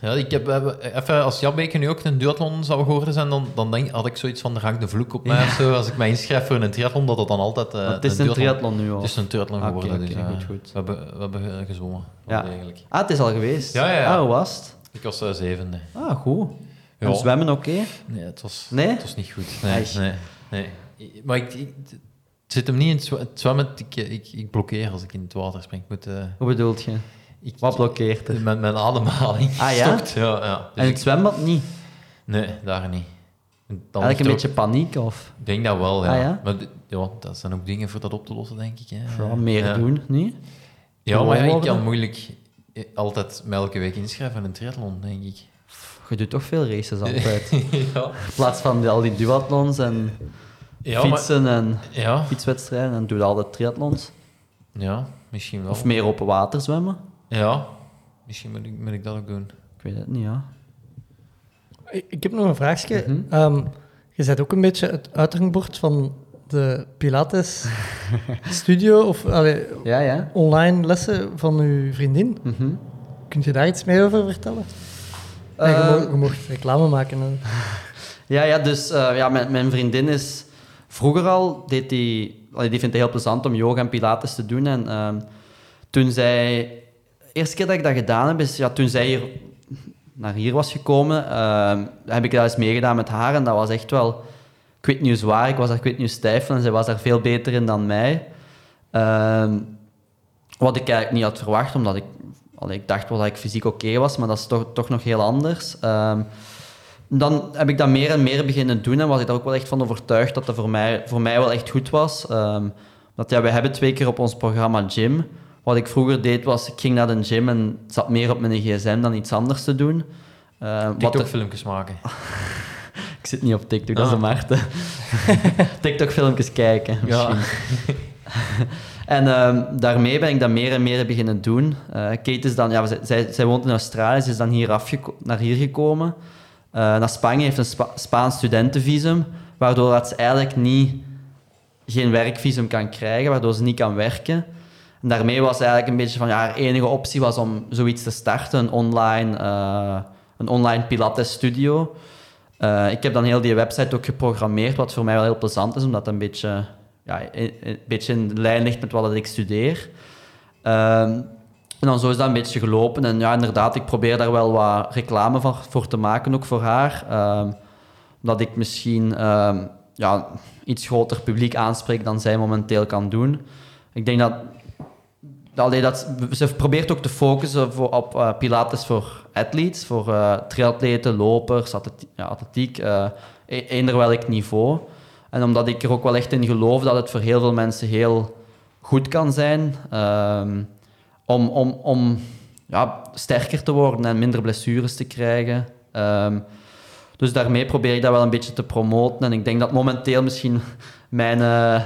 Ja, ik heb, even, als Jabbeke nu ook een duathlon zou geworden zijn, dan, dan denk, had ik zoiets van, er hangt de vloek op mij of zo. Als ik mij inschrijf voor een triathlon, dat het dan altijd... Want het is een triathlon nu al. Het is een triathlon Oké, geworden, oké, dus eh, goed, goed. We, hebben, we hebben gezwommen, Ja. wel degelijk. Ah, het is al geweest? Ja, ja, ja. Ah, hoe was het? Ik was eh, zevende. Ah, goed. Ja. En zwemmen oké? Nee, het was, Nee? het was niet goed. Nee, nee. Maar ik, ik- het zit hem niet in het zwa- het zwemmen. Ik, ik, ik blokkeer als ik in het water spring. Ik moet, eh, Hoe bedoelt je? ik, Wat blokkeert er? Mijn, mijn ademhaling Ah, ja? stopt. Ja, ja. Dus En in het ik- zwembad niet? nee, daar niet. Eigenlijk een beetje paniek, of? Ik denk dat wel, ja. Ah, ja? Maar ja, dat zijn ook dingen voor dat op te lossen, denk ik. Hè. Ja, meer ja. doen, niet? Ja, maar ik kan moeilijk eh, altijd elke week inschrijven in een triathlon, denk ik. Je doet toch veel races altijd. ja. In plaats van al die duathlons en Ja, maar, fietsen en ja, fietswedstrijden, en doe je altijd triathlons. ja, misschien wel. Of meer open water zwemmen. Ja, misschien moet ik, moet ik dat ook doen. Ik weet het niet, ja. Ik, ik heb nog een vraagje. Mhm. Ehm, je bent ook een beetje het uithangbord van de Pilates studio of allee, Ja, ja. online lessen van uw vriendin. Mhm. Kun je daar iets meer over vertellen? Ja, je, mo- je mocht reclame maken. hè. Ja, ja dus eh, ja, mijn, mijn vriendin is vroeger al, deed allee, die vindt het heel plezant om yoga en pilates te doen. En ehm, toen zij, de eerste keer dat ik dat gedaan heb, is ja, toen zij hier naar hier was gekomen, ehm, heb ik dat eens meegedaan met haar. En dat was echt wel, ik weet niet ik was daar ik niet stijf. En zij was daar veel beter in dan mij. Ehm, wat ik eigenlijk niet had verwacht, omdat ik, allee, ik dacht wel dat ik fysiek oké was, maar dat is toch, toch nog heel anders. Dan heb ik dat meer en meer beginnen doen en was ik daar ook wel echt van overtuigd dat dat voor mij, voor mij wel echt goed was. Ehm dat, ja, we hebben twee keer op ons programma gym. Wat ik vroeger deed was, ik ging naar de gym en zat meer op mijn gsm dan iets anders te doen. Ehm, TikTok-filmpjes maken. ik zit niet op TikTok, dat is Ah. een Maarten. TikTok-filmpjes kijken, Ja. misschien. En ehm, daarmee ben ik dat meer en meer beginnen doen. Eh, Kate is dan, ja, zij, zij woont in Australië, ze is dan hier afgeko- naar hier gekomen. Eh, naar Spanje, heeft een Spa- Spaans studentenvisum, waardoor dat ze eigenlijk niet, geen werkvisum kan krijgen, waardoor ze niet kan werken. En daarmee was eigenlijk een beetje van, ja, haar enige optie was om zoiets te starten, een online, eh, een online Pilates studio. Eh, ik heb dan heel die website ook geprogrammeerd, wat voor mij wel heel plezant is, omdat het een beetje, ja, een beetje in lijn ligt met wat ik studeer. Ehm, en dan zo is dat een beetje gelopen. En ja, inderdaad, ik probeer daar wel wat reclame voor, voor te maken, ook voor haar. Ehm dat ik misschien ehm, ja, iets groter publiek aanspreek dan zij momenteel kan doen. Ik denk dat dat, ze probeert ook te focussen op eh, Pilates voor athletes, voor eh, triatleten, lopers, atleti- ja, atletiek, eh e- eender welk niveau. En omdat ik er ook wel echt in geloof dat het voor heel veel mensen heel goed kan zijn ehm, om, om, om ja, sterker te worden en minder blessures te krijgen. Ehm, dus daarmee probeer ik dat wel een beetje te promoten. En ik denk dat momenteel misschien mijn, eh,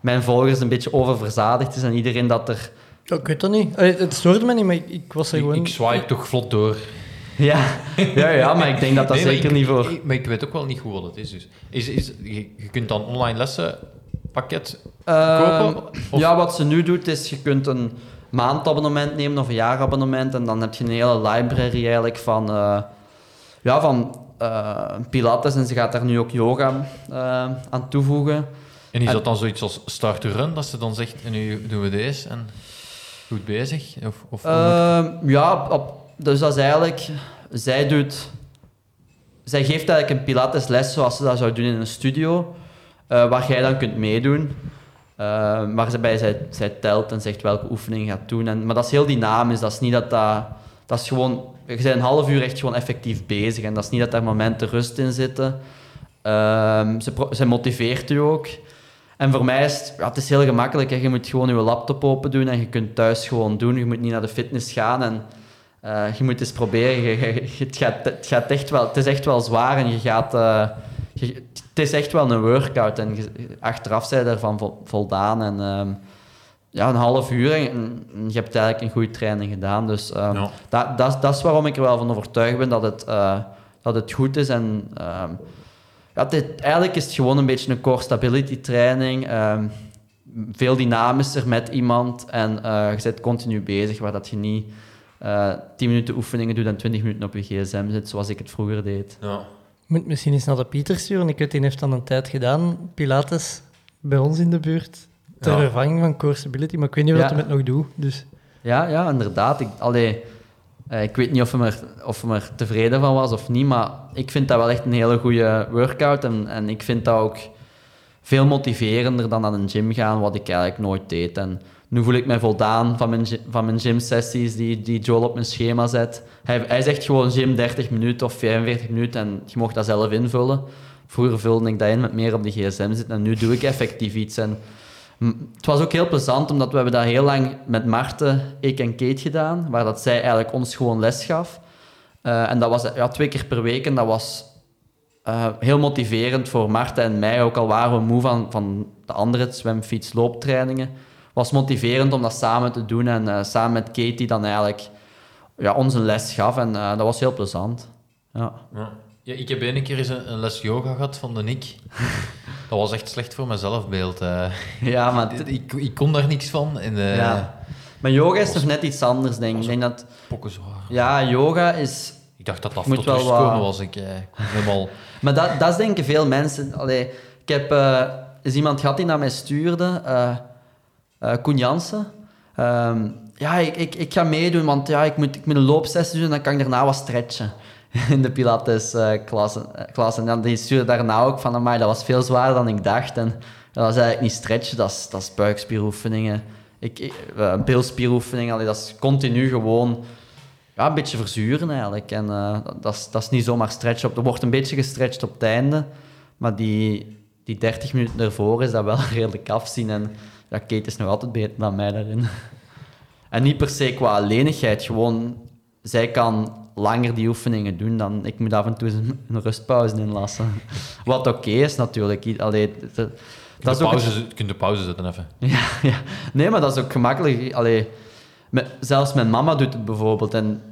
mijn volgers een beetje oververzadigd is en iedereen dat er... Ja, ik weet dat niet. Allee, het stoorde me niet, maar ik, ik was er Ik, gewoon... ik swipe toch vlot door. Ja, ja, ja maar ik denk dat dat Nee, zeker ik- niet voor... ik- maar ik weet ook wel niet goed wat het is. Dus. is, is je, je kunt dan online lessen pakket Ehm, kopen? Of- Ja, wat ze nu doet, is je kunt een maandabonnement nemen of een jaarabonnement en dan heb je een hele library eigenlijk van, eh, ja, van eh, Pilates en ze gaat daar nu ook yoga eh, aan toevoegen. En is dat dan zoiets als start to run, dat ze dan zegt, en nu doen we deze en goed bezig? Of, of Ehm, ja, op, dus dat is eigenlijk... Zij doet... Zij geeft eigenlijk een Pilates-les zoals ze dat zou doen in een studio, waar jij dan kunt meedoen. Eh, maar zij, zij, telt en zegt welke oefening gaat doen. En, maar dat is heel dynamisch. Dat is niet dat dat... Is gewoon... Je bent een half uur echt gewoon effectief bezig. En dat is niet dat daar momenten rust in zitten. Ehm, ze, ze motiveert u ook. En voor mij is het, is heel gemakkelijk. Je moet gewoon je laptop open doen en je kunt thuis gewoon doen. Je moet niet naar de fitness gaan en eh, je moet eens proberen. Het, gaat, het, gaat echt wel, het is echt wel zwaar en je gaat... eh, je- het is echt wel een workout en je- achteraf zijn daarvan vol- voldaan. En ehm, ja, een half uur en, je hebt eigenlijk een goede training gedaan. Dus ehm, Ja. dat, dat, dat is waarom ik er wel van overtuigd ben dat het, eh, dat het goed is. En ehm, ja, dit, eigenlijk is het gewoon een beetje een core stability training. veel dynamischer met iemand en eh, je bent continu bezig, waar dat je niet eh 10 minuten oefeningen doet en 20 minuten op je gsm zit, zoals ik het vroeger deed. Ja. Moet misschien eens naar de Pieter sturen. Ik weet, die heeft dan een tijd gedaan, Pilates, bij ons in de buurt, ter Ja. vervanging van Core Stability, maar ik weet niet wat Ja. hij het nog doet. Dus Ja, ja, inderdaad. Ik, allee, eh, ik weet niet of hij, er, of hij er tevreden van was of niet, maar ik vind dat wel echt een hele goede workout. En, en ik vind dat ook veel motiverender dan aan een gym gaan, wat ik eigenlijk nooit deed. En nu voel ik mij voldaan van mijn, van mijn gymsessies die, die Joel op mijn schema zet. Hij, hij zegt gewoon gym 30 minuten of 45 minuten en je mocht dat zelf invullen. Vroeger vulde ik dat in met meer op de gsm zitten en nu doe ik effectief iets. En Het was ook heel plezant, omdat we hebben dat heel lang met Marten, ik en Kate gedaan, waar dat zij eigenlijk ons gewoon les gaf. Eh, en dat was ja, twee keer per week en dat was eh, heel motiverend voor Marten en mij, ook al waren we moe van, van de andere zwem, fiets, looptrainingen. Was motiverend om dat samen te doen en eh, samen met Kate die dan eigenlijk ja, ons een les gaf en eh, dat was heel plezant. Ja. Ja. Ja, ik heb ene keer eens een, een les yoga gehad van de Nick. Dat was echt slecht voor mijn zelfbeeld. eh. Ja, maar ik, ik, ik kon daar niks van. En, ja. Maar yoga is toch net iets anders, denk ik. Denk dat, Pokken zwaar. ja, yoga is Ik dacht dat dat tot wel wat- komen was. Ik, eh, helemaal... Maar dat, dat is denken veel mensen. Allee, ik heb eens iemand gehad die naar mij stuurde, eh eh, Koen Jansen. Ehm, ja, ik, ik, ik ga meedoen, want ja, ik, moet, ik moet een loopsessie doen en dan kan ik daarna wat stretchen. In de Pilates-klasse. en dan die stuurde daarna ook van, amai, dat was veel zwaarder dan ik dacht. En dat was eigenlijk niet stretchen, dat is, dat is buikspieroefeningen. Ik, ik, eh, dat is continu gewoon ja, een beetje verzuren eigenlijk. En eh, dat- is, dat is niet zomaar stretchen. Op, er wordt een beetje gestretcht op het einde, maar die, die 30 minuten ervoor is dat wel redelijk afzien. En ja, Kate is nog altijd beter dan mij daarin. En niet per se qua lenigheid, gewoon zij kan langer die oefeningen doen dan ik moet af en toe een, rustpauze inlassen. Wat oké is natuurlijk. Allee, dat is ook pauze, kun je de pauze zetten even. ja, ja. Nee, maar dat is ook gemakkelijk. Allee, zelfs mijn mama doet het bijvoorbeeld. En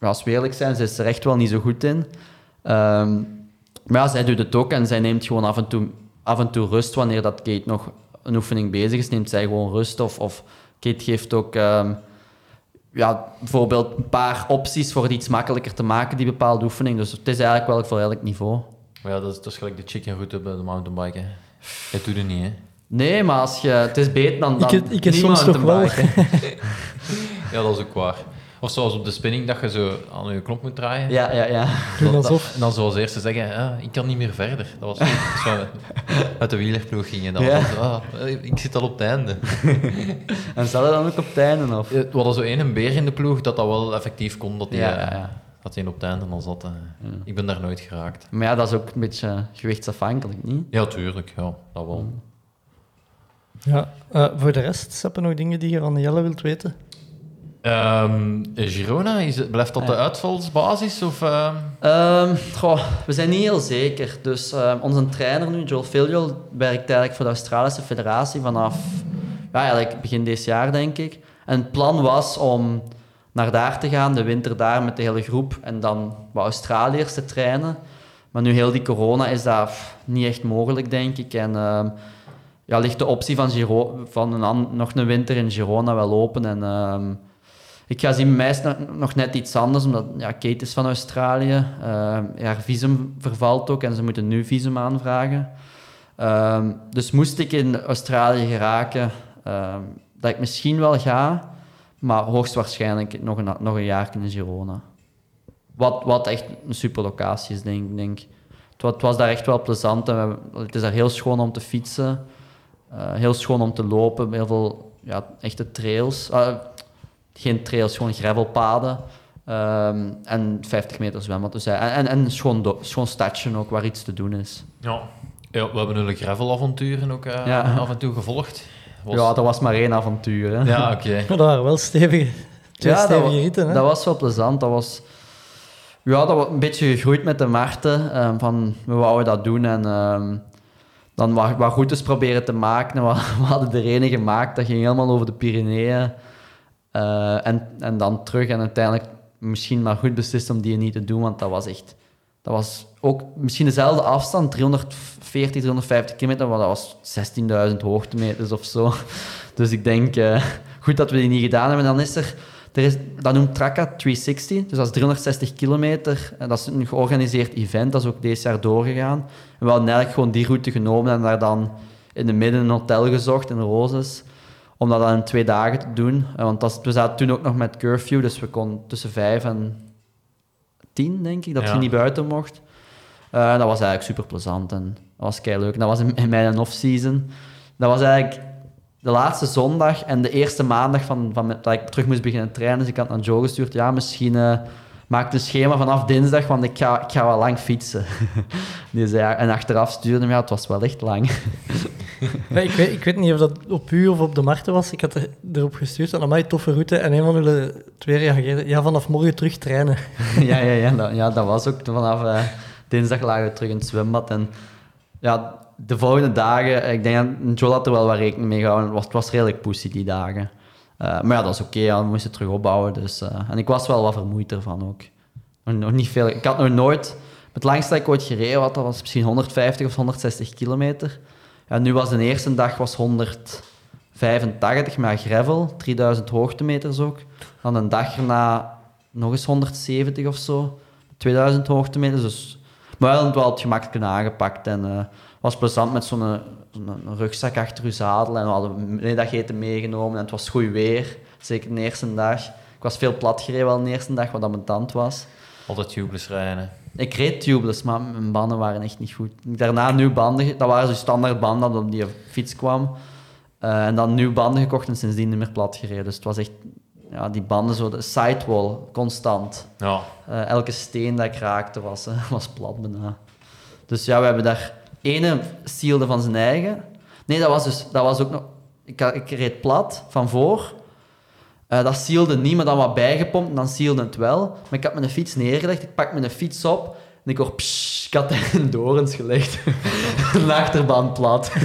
als we eerlijk zijn, ze is er echt wel niet zo goed in. Ehm, maar ja, zij doet het ook en zij neemt gewoon af en toe, af en toe rust. Wanneer dat Kate nog een oefening bezig is, neemt zij gewoon rust. Of, of Kate geeft ook ehm, ja, bijvoorbeeld een paar opties voor het iets makkelijker te maken, die bepaalde oefening. Dus het is eigenlijk wel voor elk niveau. Maar ja, dat is, dat is gelijk de chicken route bij de mountainbiken. hè. Dat doe je niet, hè? Nee, maar als je, het is beter dan, dan ik, ik, soms toch wel. mountainbiken. Ja, dat is ook waar. Of zoals op de spinning, dat je zo aan je knop moet draaien. Ja, ja, ja. Doen Dat- alsof. En dan zoals eerste zeggen, ah, ik kan niet meer verder. Dat was zo, uit de wielerploeg ging. En dan Ja. was ah, ik zit al op het einde. En zal dat dan ook op het einde? Of? We hadden zo één beer in de ploeg dat dat wel effectief kon, dat hij Ja, eh, ja, ja. dat hij op het einde al zat. eh. Ik ben daar nooit geraakt. Maar ja, dat is ook een beetje gewichtsafhankelijk, niet? Ja, tuurlijk. Ja, dat wel. Ja. Eh, voor de rest, heb je nog dingen die je van Jelle wilt weten? Ehm, Girona, is het, blijft dat de Ja. uitvalsbasis? Of, goh, we zijn niet heel zeker. Dus onze trainer nu, Joel Filio, werkt eigenlijk voor de Australische Federatie vanaf ja, eigenlijk begin dit jaar, denk ik. En het plan was om naar daar te gaan, de winter daar met de hele groep en dan wat Australiërs te trainen. Maar nu heel die corona is dat pff, niet echt mogelijk, denk ik. En ja, ligt de optie van, Giro van een nog een winter in Girona wel open. En ik ga zien, mij nog- net iets anders, omdat ja, Kate is van Australië. Ja, haar visum vervalt ook en ze moeten nu visum aanvragen. Ehm, dus moest ik in Australië geraken, ehm, dat ik misschien wel ga, maar hoogstwaarschijnlijk nog een, nog een jaar in Girona. Wat, wat echt een super locatie is, denk ik. Denk. Het, wa- het was daar echt wel plezant. En het is daar heel schoon om te fietsen. eh, heel schoon om te lopen. Heel veel ja, echte trails. Geen trails, gewoon gravelpaden. Ehm, en 50 meter zwembad. Dus, en, en, en een schoon, do- schoon stadje ook, waar iets te doen is. Ja. ja, we hebben een gravelavonturen ook eh, Ja. af en toe gevolgd. Was- Ja, dat was maar één avontuur. Hè. Ja, oké. Maar dat waren wel stevige, twee Ja, dat, stevige ritten. Hè? dat was wel plezant. Dat was, ja, dat was een beetje gegroeid met de Marten. ehm, van, we wouden dat doen en ehm, dan wat, wat routes proberen te maken. En we, we hadden er ene gemaakt, dat ging helemaal over de Pyreneeën. Eh, en, en dan terug en uiteindelijk misschien maar goed beslist om die niet te doen, want dat was echt... Dat was ook misschien dezelfde afstand, 340, 350 kilometer, maar dat was 16.000 hoogtemeters of zo. Dus ik denk, eh, goed dat we die niet gedaan hebben. Dan is er, er is, dat noemt Traka 360, dus dat is 360 kilometer. Dat is een georganiseerd event, dat is ook deze jaar doorgegaan. En we hadden eigenlijk gewoon die route genomen en daar dan in de midden een hotel gezocht in Roses, om dat dan in twee dagen te doen. Eh, Want dat, we zaten toen ook nog met curfew, dus we konden tussen vijf en tien, denk ik, dat Ja. je niet buiten mocht. Eh, dat was eigenlijk super plezant en dat was kei leuk. Dat was in, in mijn off-season. Dat was eigenlijk de laatste zondag en de eerste maandag van, van dat ik terug moest beginnen trainen. Dus ik had naar Joe gestuurd, ja, misschien eh maak een schema vanaf dinsdag, want ik ga, ik ga wel lang fietsen. Die zei, ja, en achteraf stuurde hem, ja, het was wel echt lang. Nee, ik, weet, ik weet niet of dat op u of op de Marten was. Ik had er, erop gestuurd van, amai, toffe route. En een van jullie twee reageerde, ja, vanaf morgen terug trainen. ja, ja, ja, dat, ja, dat was ook vanaf eh, dinsdag lagen we terug in het zwembad. En ja, de volgende dagen, ik denk dat Joel had er wel wat rekening mee gehouden. Het was, het was redelijk pussy die dagen. Eh, maar ja, dat is oké, we moesten terug opbouwen. Dus, eh, en ik was wel wat vermoeid ervan ook. Nog, nog niet veel. Ik had nog nooit... Het langste dat ik ooit gereden had, dat was misschien 150 of 160 kilometer. Ja, nu was de eerste dag was 185 met gravel, 3000 hoogtemeters ook. Dan een dag erna nog eens 170 of zo, 2000 hoogtemeters. Dus, maar we hadden het wel het gemakkelijk aangepakt en eh was plezant met zo'n- een rugzak achter uw zadel. En we hadden middageten meegenomen en het was goed weer, zeker de eerste dag. Ik was veel plat gereden wel de eerste dag, wat aan mijn tand was. Altijd tubeless rijden. Ik reed tubeless, maar mijn banden waren echt niet goed. Daarna nieuwe banden, dat waren zo standaard banden dat op die fiets kwam. Eh, en dan nieuwe banden gekocht en sindsdien niet meer plat gereden. Dus het was echt, ja, die banden zo, de sidewall, constant. Ja. Eh, elke steen dat ik raakte was, eh, was plat bijna. Dus ja, we hebben daar ene sealde van zijn eigen. Nee, dat was dus, dat was ook nog, ik, ik reed plat van voor. Eh, dat sealde niet, maar dan wat bijgepompt en dan sealde het wel. Maar ik had mijn fiets neergelegd, ik pak mijn fiets op en ik hoor pssst, ik had in dorens gelegd. een achterband plat.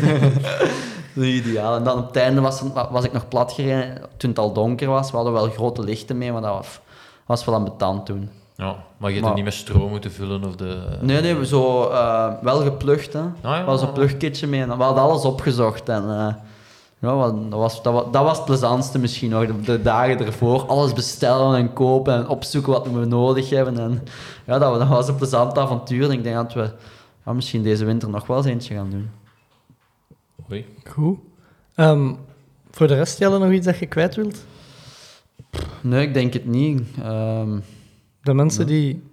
Dat Ideaal. En dan op het einde was, was ik nog plat gereden toen het al donker was. We hadden wel grote lichten mee, maar dat was, was wel aan betand toen. Ja. Maar je hebt Maar- er niet met stroom moeten vullen of de... Nee, nee, we zo eh, wel geplucht. Hè. ja, Er was een ja. plugkitje mee en we hadden alles opgezocht. En, eh, ja, wat- dat, was, dat, was, dat was het plezantste misschien nog, de, de dagen ervoor. Alles bestellen en kopen en opzoeken wat we nodig hebben. En, ja, dat, dat was een plezant avontuur. En ik denk dat we ja, misschien deze winter nog wel eens eentje gaan doen. Oei. Goed. Ehm, voor de rest, Jelle, nog iets dat je kwijt wilt? Nee, ik denk het niet. Ehm, De mensen die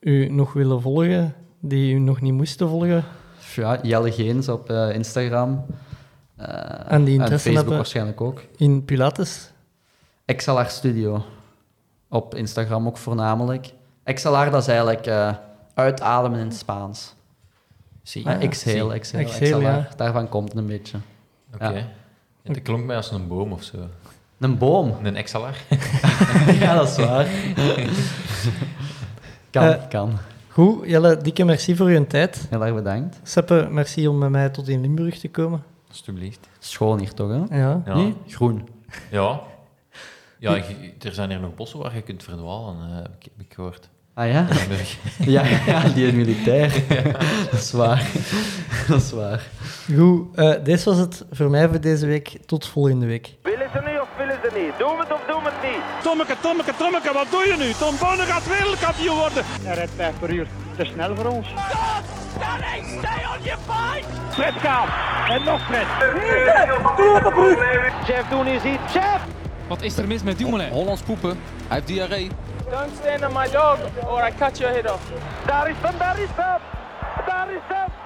u nog willen volgen, die u nog niet moesten volgen, ja, Jelle Geens op eh, Instagram. Eh, En die interesse Facebook hebben- waarschijnlijk ook. in Pilates. XLR Studio. Op Instagram ook voornamelijk. XLR, dat is eigenlijk eh, uitademen in het Spaans. Zie. Eh, exhale, exhale, Exhale, XLR. ja. Daarvan komt het een beetje. Oké. Ja. En Dat klonk mij als een boom of zo. Een boom. Een XLR. ja, dat is waar. kan, Eh, kan. Goed, Jelle, dikke merci voor uw tijd. Heel erg bedankt. Seppe, merci om met mij tot in Limburg te komen. Alsjeblieft. Schoon hier toch, hè? Ja. Ja. Nee? Groen. Ja. Ja, er zijn hier nog bossen waar je kunt verdwalen, eh, heb ik gehoord. Ah ja? ja, ja, die is militair. dat is waar. dat is waar. Goed, eh, dit was het voor mij voor deze week. Tot volgende week. Willen ze niet of willen ze niet? Doen we het of doen we het niet? Tommeke, Tommeke, Tommeke, wat doe je nu? Tom Bonne gaat wereldkampioen worden. Hij rijdt 5 per uur. Te snel voor ons. Fred gaat. En nog Fred. Chef doen is iets. Chef! Wat is er mis met Dumoulin? Hollands poepen. Hij heeft diarree. Don't stand on my dog or I cut your head off. Daar is hem, daar is. Daar is.